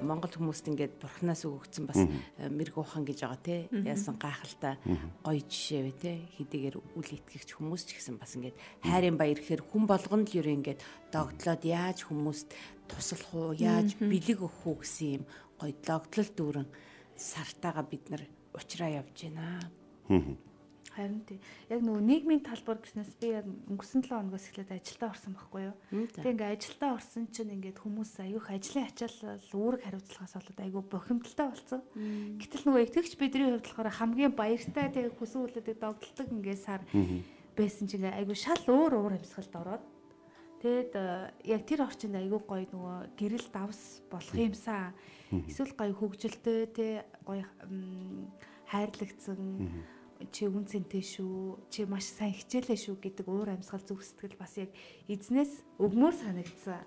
Монгол хүмүүст ингээд бурхнаас өгөгдсөн бас мэрэг ухаан гэж байгаа те. Яасан гайхалтай гоё жишээ вэ те. Хэдийгээр үл итгэгч хүмүүс ч гэсэн бас ингээд хайрын баяр гэхээр хүн болгоно л юу ингээд догтлоод яаж хүмүүст туслах уу, яаж бэлэг өгөх үү гэсэн юм гоё догтлол дүүрэн сартаага бид нар уучраа явж байна. Харин тий. Яг нөгөө нийгмийн талбар гэснээс би яг өнгөрсөн 7 хоногоос эхлээд ажилдаа орсон байхгүй юу. Тэгээ ингээ ажилдаа орсон чинь ингээд хүмүүс аюух ажлын ачаалал үүрэг хариуцлагаас болоод айгүй бохимдолтой болсон. Гэтэл нөгөө итгэгч бидний хувьд болохоор хамгийн баяртай тэгээ хүсэн үлээдэг догдолдог ингээ сар байсан чинь айгүй шал өөр уур амьсгалд ороод Тэгэд яг тэр орчинд айгүй гоё нөгөө гэрэл давс болох юмсан. Эсвэл гоё хөгжилтэй те гоё хайрлагдсан чи үн цэнтэй шүү чи маш сайн хичээлээ шүү гэдэг уур амьсгал зүг сэтгэл бас яг эзнээс өгмөр санагдсан.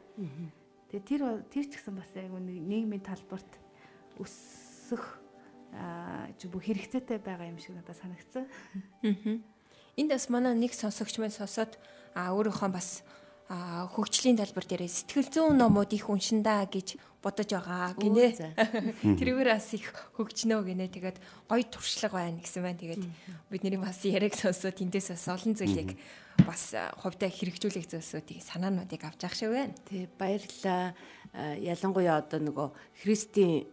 Тэгээ тэр тэр ч гэсэн бас яг нийгмийн талбарт өсөх аа чи бүх хэрэгцээтэй байгаа юм шиг надад санагдсан. Энд бас манай нэг сонсогч маань сонсоод өөрийнхөө бас хөгжлийн талбар дээр сэтгэл зүйн номууд их уншин да гэж бодож байгаа гинэ. Тэрүүгээр бас их хөгжнөө гинэ. Тэгээд гоё туршлага байна гэсэн байна. Тэгээд бидний бас яриаг сонсоод тэндээс бас олон зүйлийг бас хувьдаа хэрэгжүүлэх зүйлсүүдийг санаануудыг авч явах шиг байна. Тий баярлалаа. Ялангуяа одоо нөгөө Христийн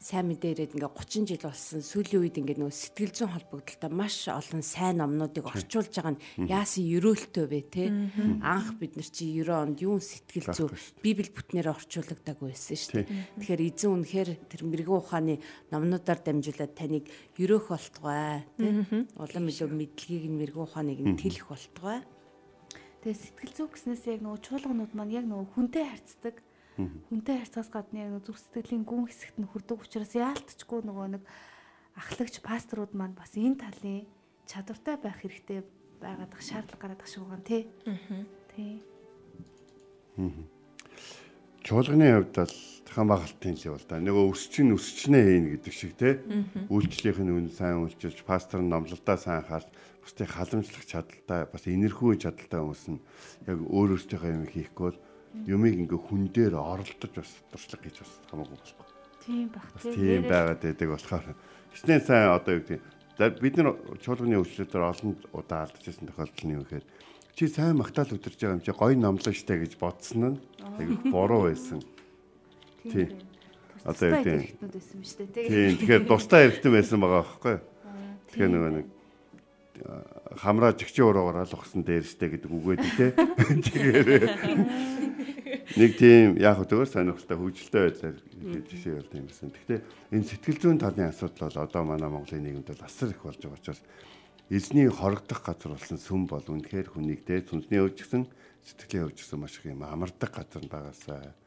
сайн мэдээ ирээд ингээ 30 жил болсон сүүлийн үед ингээ нөгөө сэтгэл зүйн холбогдолтой маш олон сайн номнуудыг орчуулж байгаа нь яасан ерөөлтөө вэ те? Анх бид нар чи 90 онд юун сэтгэл зүй библи бүтнээр орчуулдаг байсан шүү дээ. Тэгэхээр эзэн үнэхээр тэр мэрэгэн ухааны номнуудаар дамжуулаад таныг ерөөх болтугай те? Улам илүү мэдлэгийг нь мэрэгэн ухааныг нь тэлэх болтугай. Тэгээ сэтгэл зүй гэснээс яг нөгөө чуулганууд маань яг нөгөө хүнтэй харьцдаг Хүнтэй харьцаас гадна яг зүрх сэтгэлийн гүн хэсэгт нь хүрдэг учраас яалтчгүй нөгөө нэг ахлагч пасторууд маань бас энэ талын чадвартай байх хэрэгтэй байгаад шаардлага гараад ах шиг байгаа тий. Тий. Чуулганы хувьд бол тахан багалтын л бол да. Нөгөө өсчин өсчнээ хийн гэдэг шиг тий. Үйлчлэлийнх нь үн сайн үйлчилж, пастор нь номлолтаа сайн харж, бусдыг халамжлах чадaltaй, бас энерхүү чадaltaй хүмүүс нь яг өөр өөртөө юм хийхгүй бол юмыг ингээ хүн дээр оролдож бас туршлага гэж бас хамаагүй болохгүй. Тийм баг. Тийм байгаад байдаг болохоор хичнээн сайн одоо юу гэдэг бид нар чуулганы өвчлөлтөөр олон удаа алдчихсан тохиолдол нь юу гэхээр чи сайн магтаал өдөрж байгаа юм чи гоё номлоо штэ гэж бодсон нь яг буруу байсан. Тийм. Одоо юу гэдэг Тийм тэгэхээр тустай хэрэгтэй байсан байгаа байхгүй. Тэгэхээр нөгөө нэг хамраа жигчээ уруугаар алгасан дээрстэй гэдэг үгээд тий. Тэгэхээр нэг тийм яг хөтөөр сонирхолтой хөгжилтэй байдлаар жишээ бол тийм байсан. Гэхдээ энэ сэтгэл зүйн талын асуудал бол одоо манай Монголын нийгэмд бол асар их болж байгаа учраас эзний хорогдох газар болсон сүм бол үнэхээр хүнийг те сүнсний өвчгсөн сэтгэлийн өвчгсөн маш их юм амардаг газар байгаасаа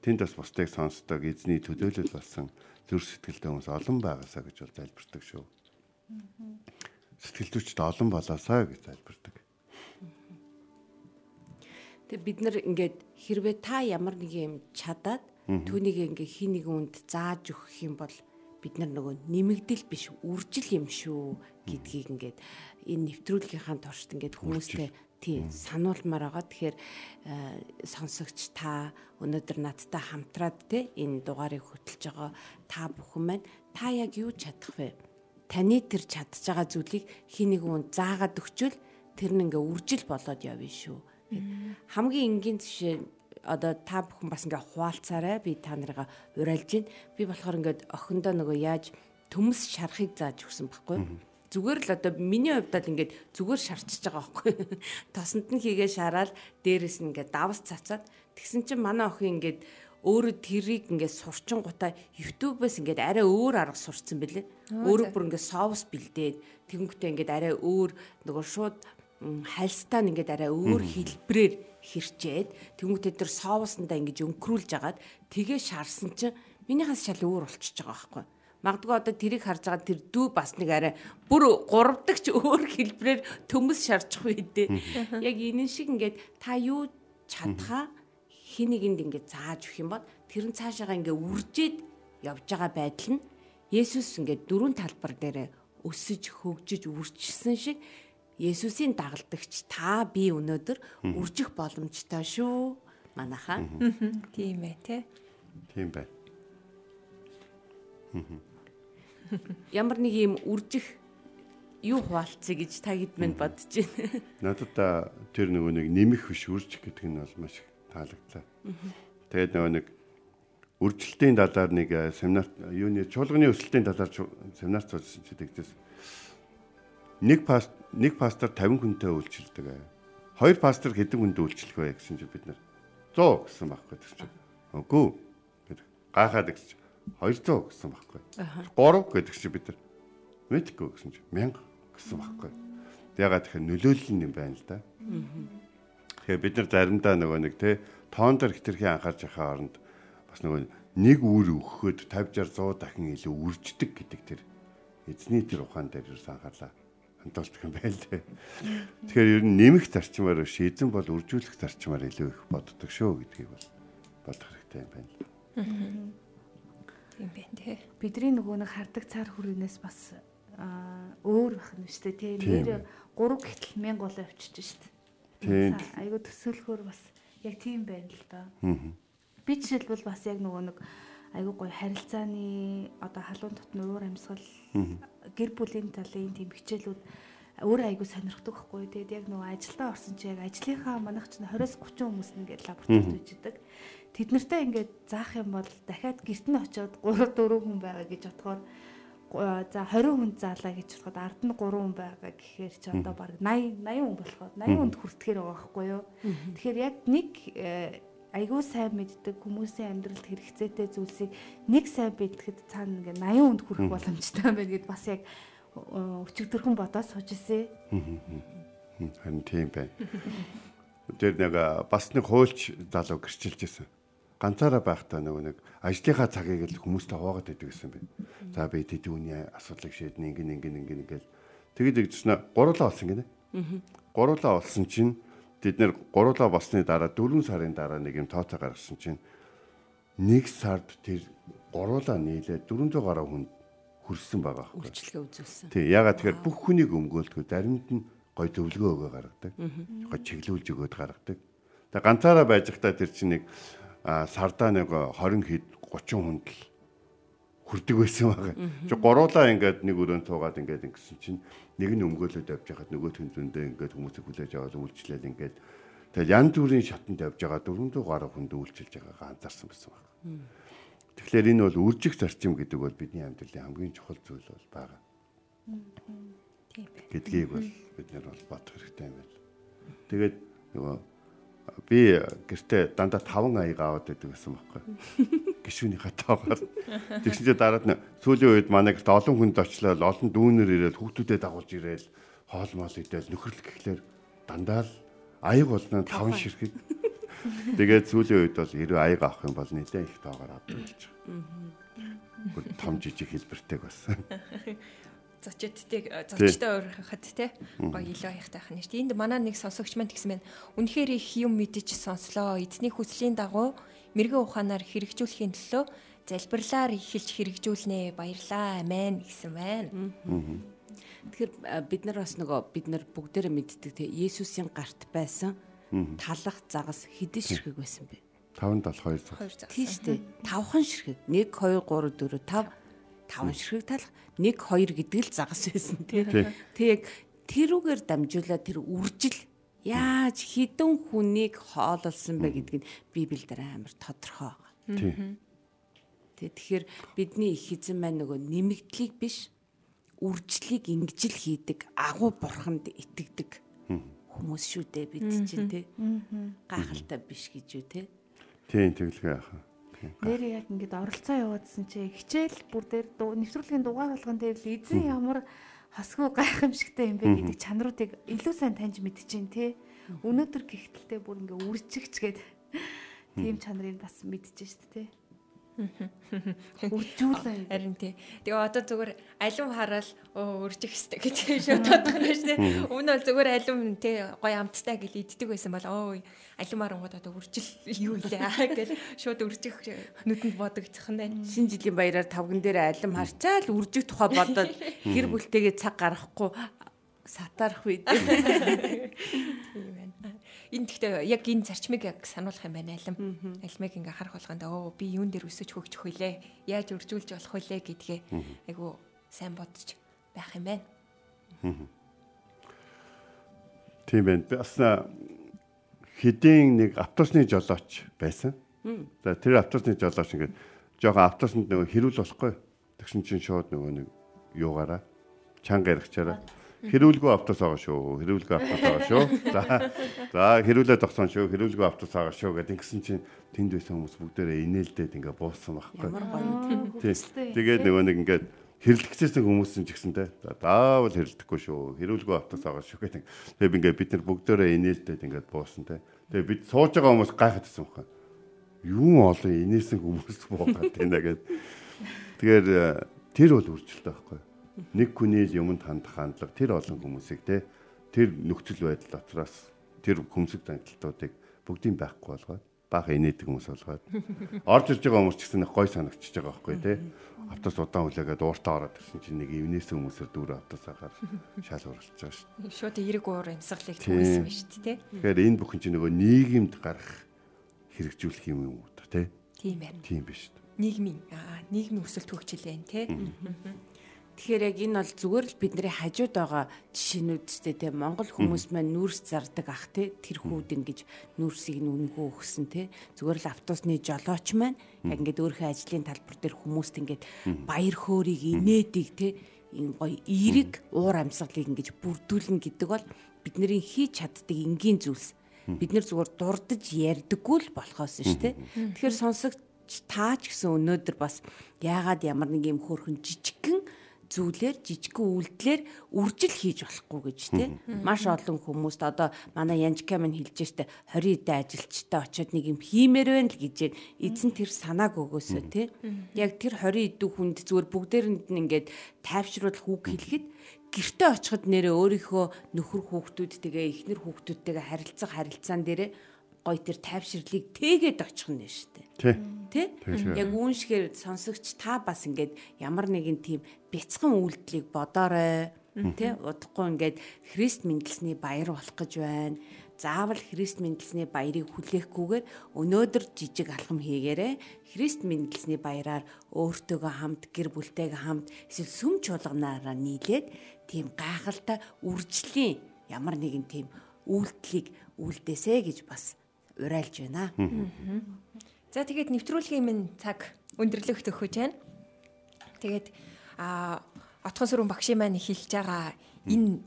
тэнд бас бусдыг сонсдог эзний төдөөлөл болсон зүр сэтгэлтэй хүмүүс олон байгаасаа гэж бол залбирдаг шүү. Сэтгэл зүйчд олон болоосаа гэж залбирдаг. Тэг бид нар ингээд хэрвээ та ямар нэг юм чадаад түүнийг ингээ хин нэг үнд зааж өгөх юм бол бид нар нөгөө нэмэгдэл биш үржил юм шүү гэдгийг ингээд энэ нэвтрүүлгийнхаа туршид ингээд хүмүүстэй тий сануулмаар байгаа. Тэгэхээр сонсогч та өнөөдөр надтай хамтраад те энэ дугаарыг хөтлж байгаа та бүхэн маань та яг юу чадах вэ? Таны тэр чадж байгаа зүйлийг хин нэг үнд заагаад өгчвөл тэр нь ингээ үржил болоод явна шүү Хамгийн энгийн жишээ одоо та бүхэн бас ингээ хуваалцаарай би та нарыгаа урайлж байна. Би болохоор ингээд охиндоо нөгөө яаж төмс шарахыг зааж өгсөн байхгүй. Зүгээр л одоо миний хувьд л ингээд зүгээр шарчиж байгаа байхгүй. Тосонд нь хийгээ шараад дээрэс нь ингээд давс цацаад тэгсэн чинь манай охин ингээд өөрөө тэрийг ингээд сурчин гутаа YouTube-ээс ингээд арай өөр арга сурцсан бэлээ. Өөрөө бүр ингээд соус бэлдээд тэгэнгүүтээ ингээд арай өөр нөгөө шууд хальстаа нь ингээд арай өөр хэлбрээр хэрчээд тэмүүтээ тэр соусандаа ингэж өнгөрүүлж агаад тэгээ шарсан чинь минийхээс шал өөр болчихж байгаа байхгүй. Магдгүй одоо тэрийг харж байгаа тэр дүү бас нэг арай бүр гуравдагч өөр хэлбрээр төмөс шарчих үедээ. Яг энэ шиг ингээд та юу чадхаа хин нэгэнд ингээд зааж өгөх юм бол тэр нь цаашаага ингээд үржээд явж байгаа байдал нь Есүс ингээд дөрвөн талбар дээр өсөж хөгжиж үржсэн шиг Есүсийн дагалдагч та би өнөөдөр үржих боломжтой шүү. Манайхаа. Тийм ээ, тий. Тийм бай. Ямар нэг юм үржих юу хуваалцъя гэж та хэд мэд бодож байна. Надад тэр нөгөө нэг нэмэх биш үржих гэдэг нь бол маш их таалагдлаа. Тэгээд нөгөө нэг үржилтийн талаар нэг семинар юуны чуулганы өсөлтийн талаар семинар цуцсан чи тэгдээс нэг паст нэг пастор 50 хүнтэй үйлчилдэг. Хоёр пастор хэдэн хүнтэй үйлчлэх вэ гэсэн чинь бид нар 100 гэсэн байхгүй гэсэн чинь. Үгүй. Гэт гахаад гэсэн чинь 200 гэсэн байхгүй. 3 гэдэг чинь бид нар мэдгүй гэсэн чинь 1000 гэсэн байхгүй. Ягаад тэгэхээр нөлөөлөл юм байна л да. Тэгэхээр бид нар заримдаа нөгөө нэг те тоон дээр хитрхи анхаарч байхаа оронд бас нөгөө нэг үр өгөхөд 50 60 100 дахин илүү үрждэг гэдэг тэр эзний тэр ухаан дээр юус анхаарлаа хандуулдаг юм байл те. Тэгэхээр ер нь нэмэх зарчмаар биш эзэн бол үржүүлэх зарчмаар илүү их боддог шүү гэдгийг бол бодох хэрэгтэй юм байна. Тийм байна те. Бидний нөгөө нэг хардаг цаар хүрээс бас өөр байх нь шүү дээ тийм нэр 3 гэтэл 1000 гол авчиж штт. Тийм. Айгу төсөөлөхөр бас яг тийм байна л да. Би жишээлбэл бас яг нөгөө нэг айгу гоё харилцааны одоо халуун дотны уур амьсгал гэр бүлийн талын тийм хичээлүүд өөрөө айгу сонирхдаг байхгүй. Тэгээд яг нөгөө ажилдаа орсон чи яг ажлынхаа манайх чинь 20-30 хүмүүс нэгээд лабораторид үжидэг. Тэд нартай ингээд заах юм бол дахиад гэрт нь очиод 3 4 хүн байгаа гэж бодохоор за 20 хүн заалаа гэж бодоход ард нь 3 хүн байгаа гэхээр чи одоо баг 80 80 хүн болохоор 80 хүнд хүртэхээр байгаа байхгүй юу. Тэгэхээр яг нэг э, айгүй сайн мэддэг хүмүүсийн амьдралд хэрэгцээтэй зүйлсийг нэг сайн бэлтгэхэд цаана ингээ 80 хүнд хүрэх боломжтой байна гэд бас яг өчигдөрхөн бодоод сууж ирсэн. Харин тийм байна. Тэр нэг бас нэг хуульч залуу гэрчилж ирсэн ганцаараа байхдаа нөгөө нэг ажлынхаа цагийг л хүмүүстэй хаваагаад байдаг гэсэн байна. За би тэд үүний асуудлыг шийднэ ингэн ингэн ингэн ингээл тэгэд игдснэ гурлаа олсон гинэ. Гурлаа олсон чинь бид нэр гурлаа болсны дараа 4 сарын дараа нэг юм тооцоо гаргасан чинь нэг сард тэр гурлаа нийлээ 400 гаруй хүн хүрсэн байгаа байхгүй. Үйлчлэгээ үзүүлсэн. Тий, ягаад тэгэхээр бүх хүнийг өмгөөлдгөө заримд нь гой төвлөгөө өгөө гаргадаг. Гой чиглүүлж өгөөд гаргадаг. Тэгээ ганцаараа байж захтаа тэр чинь нэг сардаа нэг 20 хэд 30 хүнд л хүрдэг байсан байгаа. Чи гуруулаа ингээд нэг өрөөнд туугаад ингээд ингэсэн чинь нэг нь өмгөөлөд явж байхад нөгөө тэн зөндөө ингээд хүмүүсийг хүлээж аваад үйлчлээл ингээд тэгэл янз бүрийн шатанд явж байгаа 400 гаруй хүнд үйлчилж байгаагаа анзаарсан байсан байна. Тэгэхээр энэ бол үржих зарчим гэдэг бол бидний амьдралын хамгийн чухал зүйл бол байгаа. Гэдгийг бол бид нар бол бодох хэрэгтэй юм байна. Тэгээд нөгөө би гэртээ дандаа 5 аяга аваад байдаг гэсэн байхгүй. Гишүүний хатаагаар. Чинь дараад нь сүүлийн үед манай гэрт олон хүнд очлоо, олон дүүнер ирээд хүүхдүүдэд дагуулж ирээл хоол моол идэл нөхрөл гэхлээр дандаа л аяг болно 5 ширхэг. Тэгээд сүүлийн үед бол 90 аяг авах юм бол нэлээд их тоогоор авдаг болж байгаа. Том жижиг хэлбэртэй бас зочдтэй зочдтой өөрөхөд те гоё илүү хаягтай байх нь. Энд манай нэг сонсогч маань тэгсэн байна. Үнэхээр их юм мэдэж сонслоо. Эзний хүслийн дагуу мэрэгэн ухаанаар хэрэгжүүлэхийн төлөө залбирлаар эхэлж хэрэгжүүлнэ. Баярлаа. Амен гэсэн байна. Тэгэхээр бид нар бас нөгөө бид нар бүгдээрээ мэддэг те Есүсийн гарт байсан талах загас хэдэн ширхэг байсан бэ? 5 7 2 цаг. Тийм шүү дээ. 5хан ширхэг. 1 2 3 4 5 таван ширхэг талах 1 2 гэдэг л загас байсан тий. Тэг яг тэрүүгээр дамжуулаад тэр үржил яаж хідэн хүнийг хоололсон бэ гэдг нь Библиэлд амар тодорхой байгаа. Тэг тэгэхээр бидний их эзэн маань нөгөө нэмэгдлийг биш үржлийг ингэжл хийдэг агуу бурханд итгэдэг хүмүүс шүү дээ бид чинь тий. Гахалтай биш гэж юу тий. Тийм тэглэгээ яхаа. Нэр яг ингээд оролцоо яваадсэн чи хичээл бүр дээр нэвтрүүлгийн дугаар болгон дээр л эзэн ямар хосгүй гайхамшигтай юм бэ гэдэг чанаруудыг илүү сайн таньж мэдчихээн тий. Өнөөдөр гихтэлтэй бүр ингээ үржигч гээд тийм чанарыг бас мэдчихэж дээ тий. Үржүүлээ. Харин тий. Тэгээ одоо зүгээр алим хараал оо үржих хэвээр гэж шууд бодох нь шүү дээ. Өмнө бол зүгээр алим тий гоё амттай гэл иддэг байсан бол оо алим харангууд одоо үржил юу илээ гэл шууд үржих нүдэнд бодогдох нь байна. Шинэ жилийн баяраар тавган дээр алим харчаал үржих тухай бодоод гэр бүлтэйгээ цаг гаргахгүй сатарах үед. Тийм байна энэ гэхдээ яг энэ зарчмыг яг сануулах юм байна алим. Алимыг ингээ харах болгонд оо би юун дээр өсөж хөгжих вүлээ? Яаж үржүүлж болох вүлээ гэдгээ айгу сайн бодож байх юм байна. Тийм байна. Бас хэдийн нэг автобусны жолооч байсан. За тэр автобусны жолооч ингээд жоохон автобусанд нөгөө хэрүүл болохгүй. Тэгсэн чинь шууд нөгөө нэг юугаараа чанга ярихчаараа Хэрүүлгүй автос байгаа шүү. Хэрүүлгүй автос байгаа шүү. За. За хэрүүлээд огсон шүү. Хэрүүлгүй автос байгаа шүү гэдэг ингэсэн чинь тэнд байсан хүмүүс бүгдээрээ инээлдээд ингээ буусан байхгүй. Тэгээд нөгөө нэг ингээд хэрлэгчсэн хүмүүс ч гэсэн те заавал хэрэлдэхгүй шүү. Хэрүүлгүй автос байгаа шүү гэдэг. Тэгээд ингээ бид нар бүгдээрээ инээлдээд ингээд буусан те. Тэгээд бид сууж байгаа хүмүүс гайхаад байсан байхгүй. Юу олон инээсэн хүмүүс буугаад байна гэдэг. Тэгэхээр тэр бол үржилтэй байхгүй нэг хүний л юмд хандах хандлага тэр олон хүмүүсийг те тэр нөхцөл байдал дотроос тэр хүмсэг танталтуудыг бүгдийг байхгүй болгоод баах инээдэг хүмүүс болгоод орж ирж байгаа хүмүүс ч гэсэн гой санагчж байгаа байхгүй те автос удаан хүлээгээд ууртаа ороод ирсэн чинь нэг ивнээс хүмүүсээр дүүрэ автос ахаар шал уралж байгаа шүү. Шууд эерэг уур амьсгалыг түүсэн ба шүү дээ. Тэгэхээр энэ бүхэн чинь нөгөө нийгэмд гарах хэрэгжүүлэх юм юм уу те? Тийм байна. Тийм биш үү? Нийгмийн аа нийгмийн өсөлт хөгжил байна те. Тэгэхээр яг энэ бол зүгээр л бидний хажууд байгаа жишээнүүдтэй те Монгол хүмүүс маань нүүрс зардаг ах те тэр хүүд ингэж нүүрсийг нүнгөө өгсөн те. Зүгээр л автобусны жолооч маань яг ингээд өөрийнхөө ажлын талбар дээр хүмүүст ингээд баяр хөөргийг инээдэг те. Ийм гоё эерэг уур амьсгалыг ингэж бүрдүүлнэ гэдэг бол бидний хийж чаддаг энгийн зүйлс. Бид нэр зүгээр дурдж ярьдаггүй л болохоос шүү дээ. Тэгэхээр сонсогч таа ч гэсэн өнөөдөр бас яагаад ямар нэг юм хөөрхөн жижигхэн зүйлээр жижигхэн үйлдэлээр үржил хийж болохгүй гэж тий. Маш олон хүмүүст одоо манай Янжка минь хэлж штэ 20 эдэн ажилчтай очиод нэг юм хиймээр байна л гэж эзэн тэр санааг өгөөсөө тий. Яг тэр 20 эдэн хүнд зүгээр бүгдээрэнд нь ингээд тайвшруулах үг хэлэхэд гэртээ очиход нэрээ өөрийнхөө нөхөр хүүхдүүдтэйгээ эхнэр хүүхдүүдтэйгээ харилцах харилцаан дээрээ гой тэр тайвширлыг тэгээд очих нь дээ. Тий. Тий? Яг үүншгээр сонсогч та бас ингээд ямар нэгэн тийм бяцхан үйлдэлийг бодоорой. Тий? Удахгүй ингээд Христ мэндэлсний баяр болох гэж байна. Заавал Христ мэндэлсний баярыг хүлээхгүйгээр өнөөдөр жижиг алхам хийгээрэй. Христ мэндэлсний баяраар өөртөөгөө хамт гэр бүлтэйгээ хамт эсвэл сүм чуулганаараа нийлээд тийм гайхалтай үржлийн ямар нэгэн тийм үйлдэлийг үлдээсэ гэж бас урайлж байна. За тэгээд нэвтрүүлгийн минь цаг өндөрлөх төхөж байна. Тэгээд а отхон сүрэн багшийн маань хэлж байгаа энэ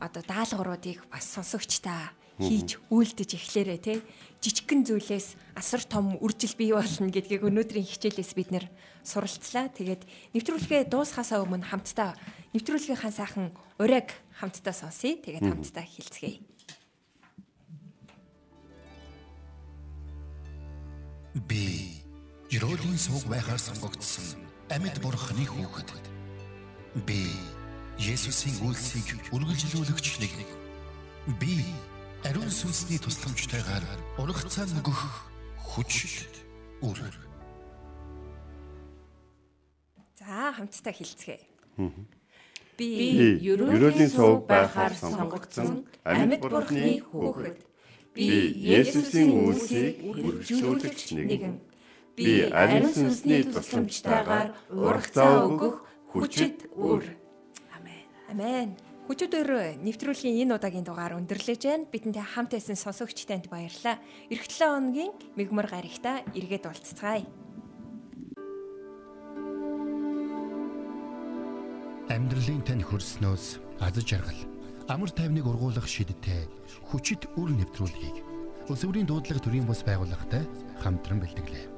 одоо даалгавруудыг бас сонсогчдаа хийж үйлдэж эхлээрэй те жижигхэн зүйлээс асар том үржил бий болно гэдгийг өнөөдрийн хичээлээс бид нэр суралцлаа. Тэгээд нэвтрүүлгээ дуусхаасаа өмнө хамтдаа нэвтрүүлгийнхаа сайхан ураг хамтдаа сонсъё. Тэгээд хамтдаа хэлцгээе. Би Ерөөлийн сувг байхаар сонгогдсон амьд бурхны хүүхэд. Би Есүсийн үлсийг үргэлжлүүлэгч нэг. Би ариун сүнсний тусламжтайгаар урагцаа нөгөх хүч үр. За хамтдаа хэлцгээе. Би ерөөлийн сувг байхаар сонгогдсон амьд бурхны хүүхэд. Би Есүсийн үлсийг үргэлжлүүлэгч нэгэн. Би ариун сүнсний тусламжтайгаар урагцаа өгөх хүчит үр. Амен. Амен. Хүчөдөр нэвтрүүлгийн энэ удаагийн дугаар өндөрлөж байна. Бидэнтэй хамт байсан сонсогч танд баярлалаа. Ирэх 7 хоногийн мигмар гарагта эргээд уулзцгаая. Амьдралын тань хөрснөөс аз жаргал амар тайвныг ургуулах шидтэй хүчит үр нэвтрүүлгийг өсвөрийн дуудлага төрийн бас байгууллагатай хамтран бэлтгэлээ.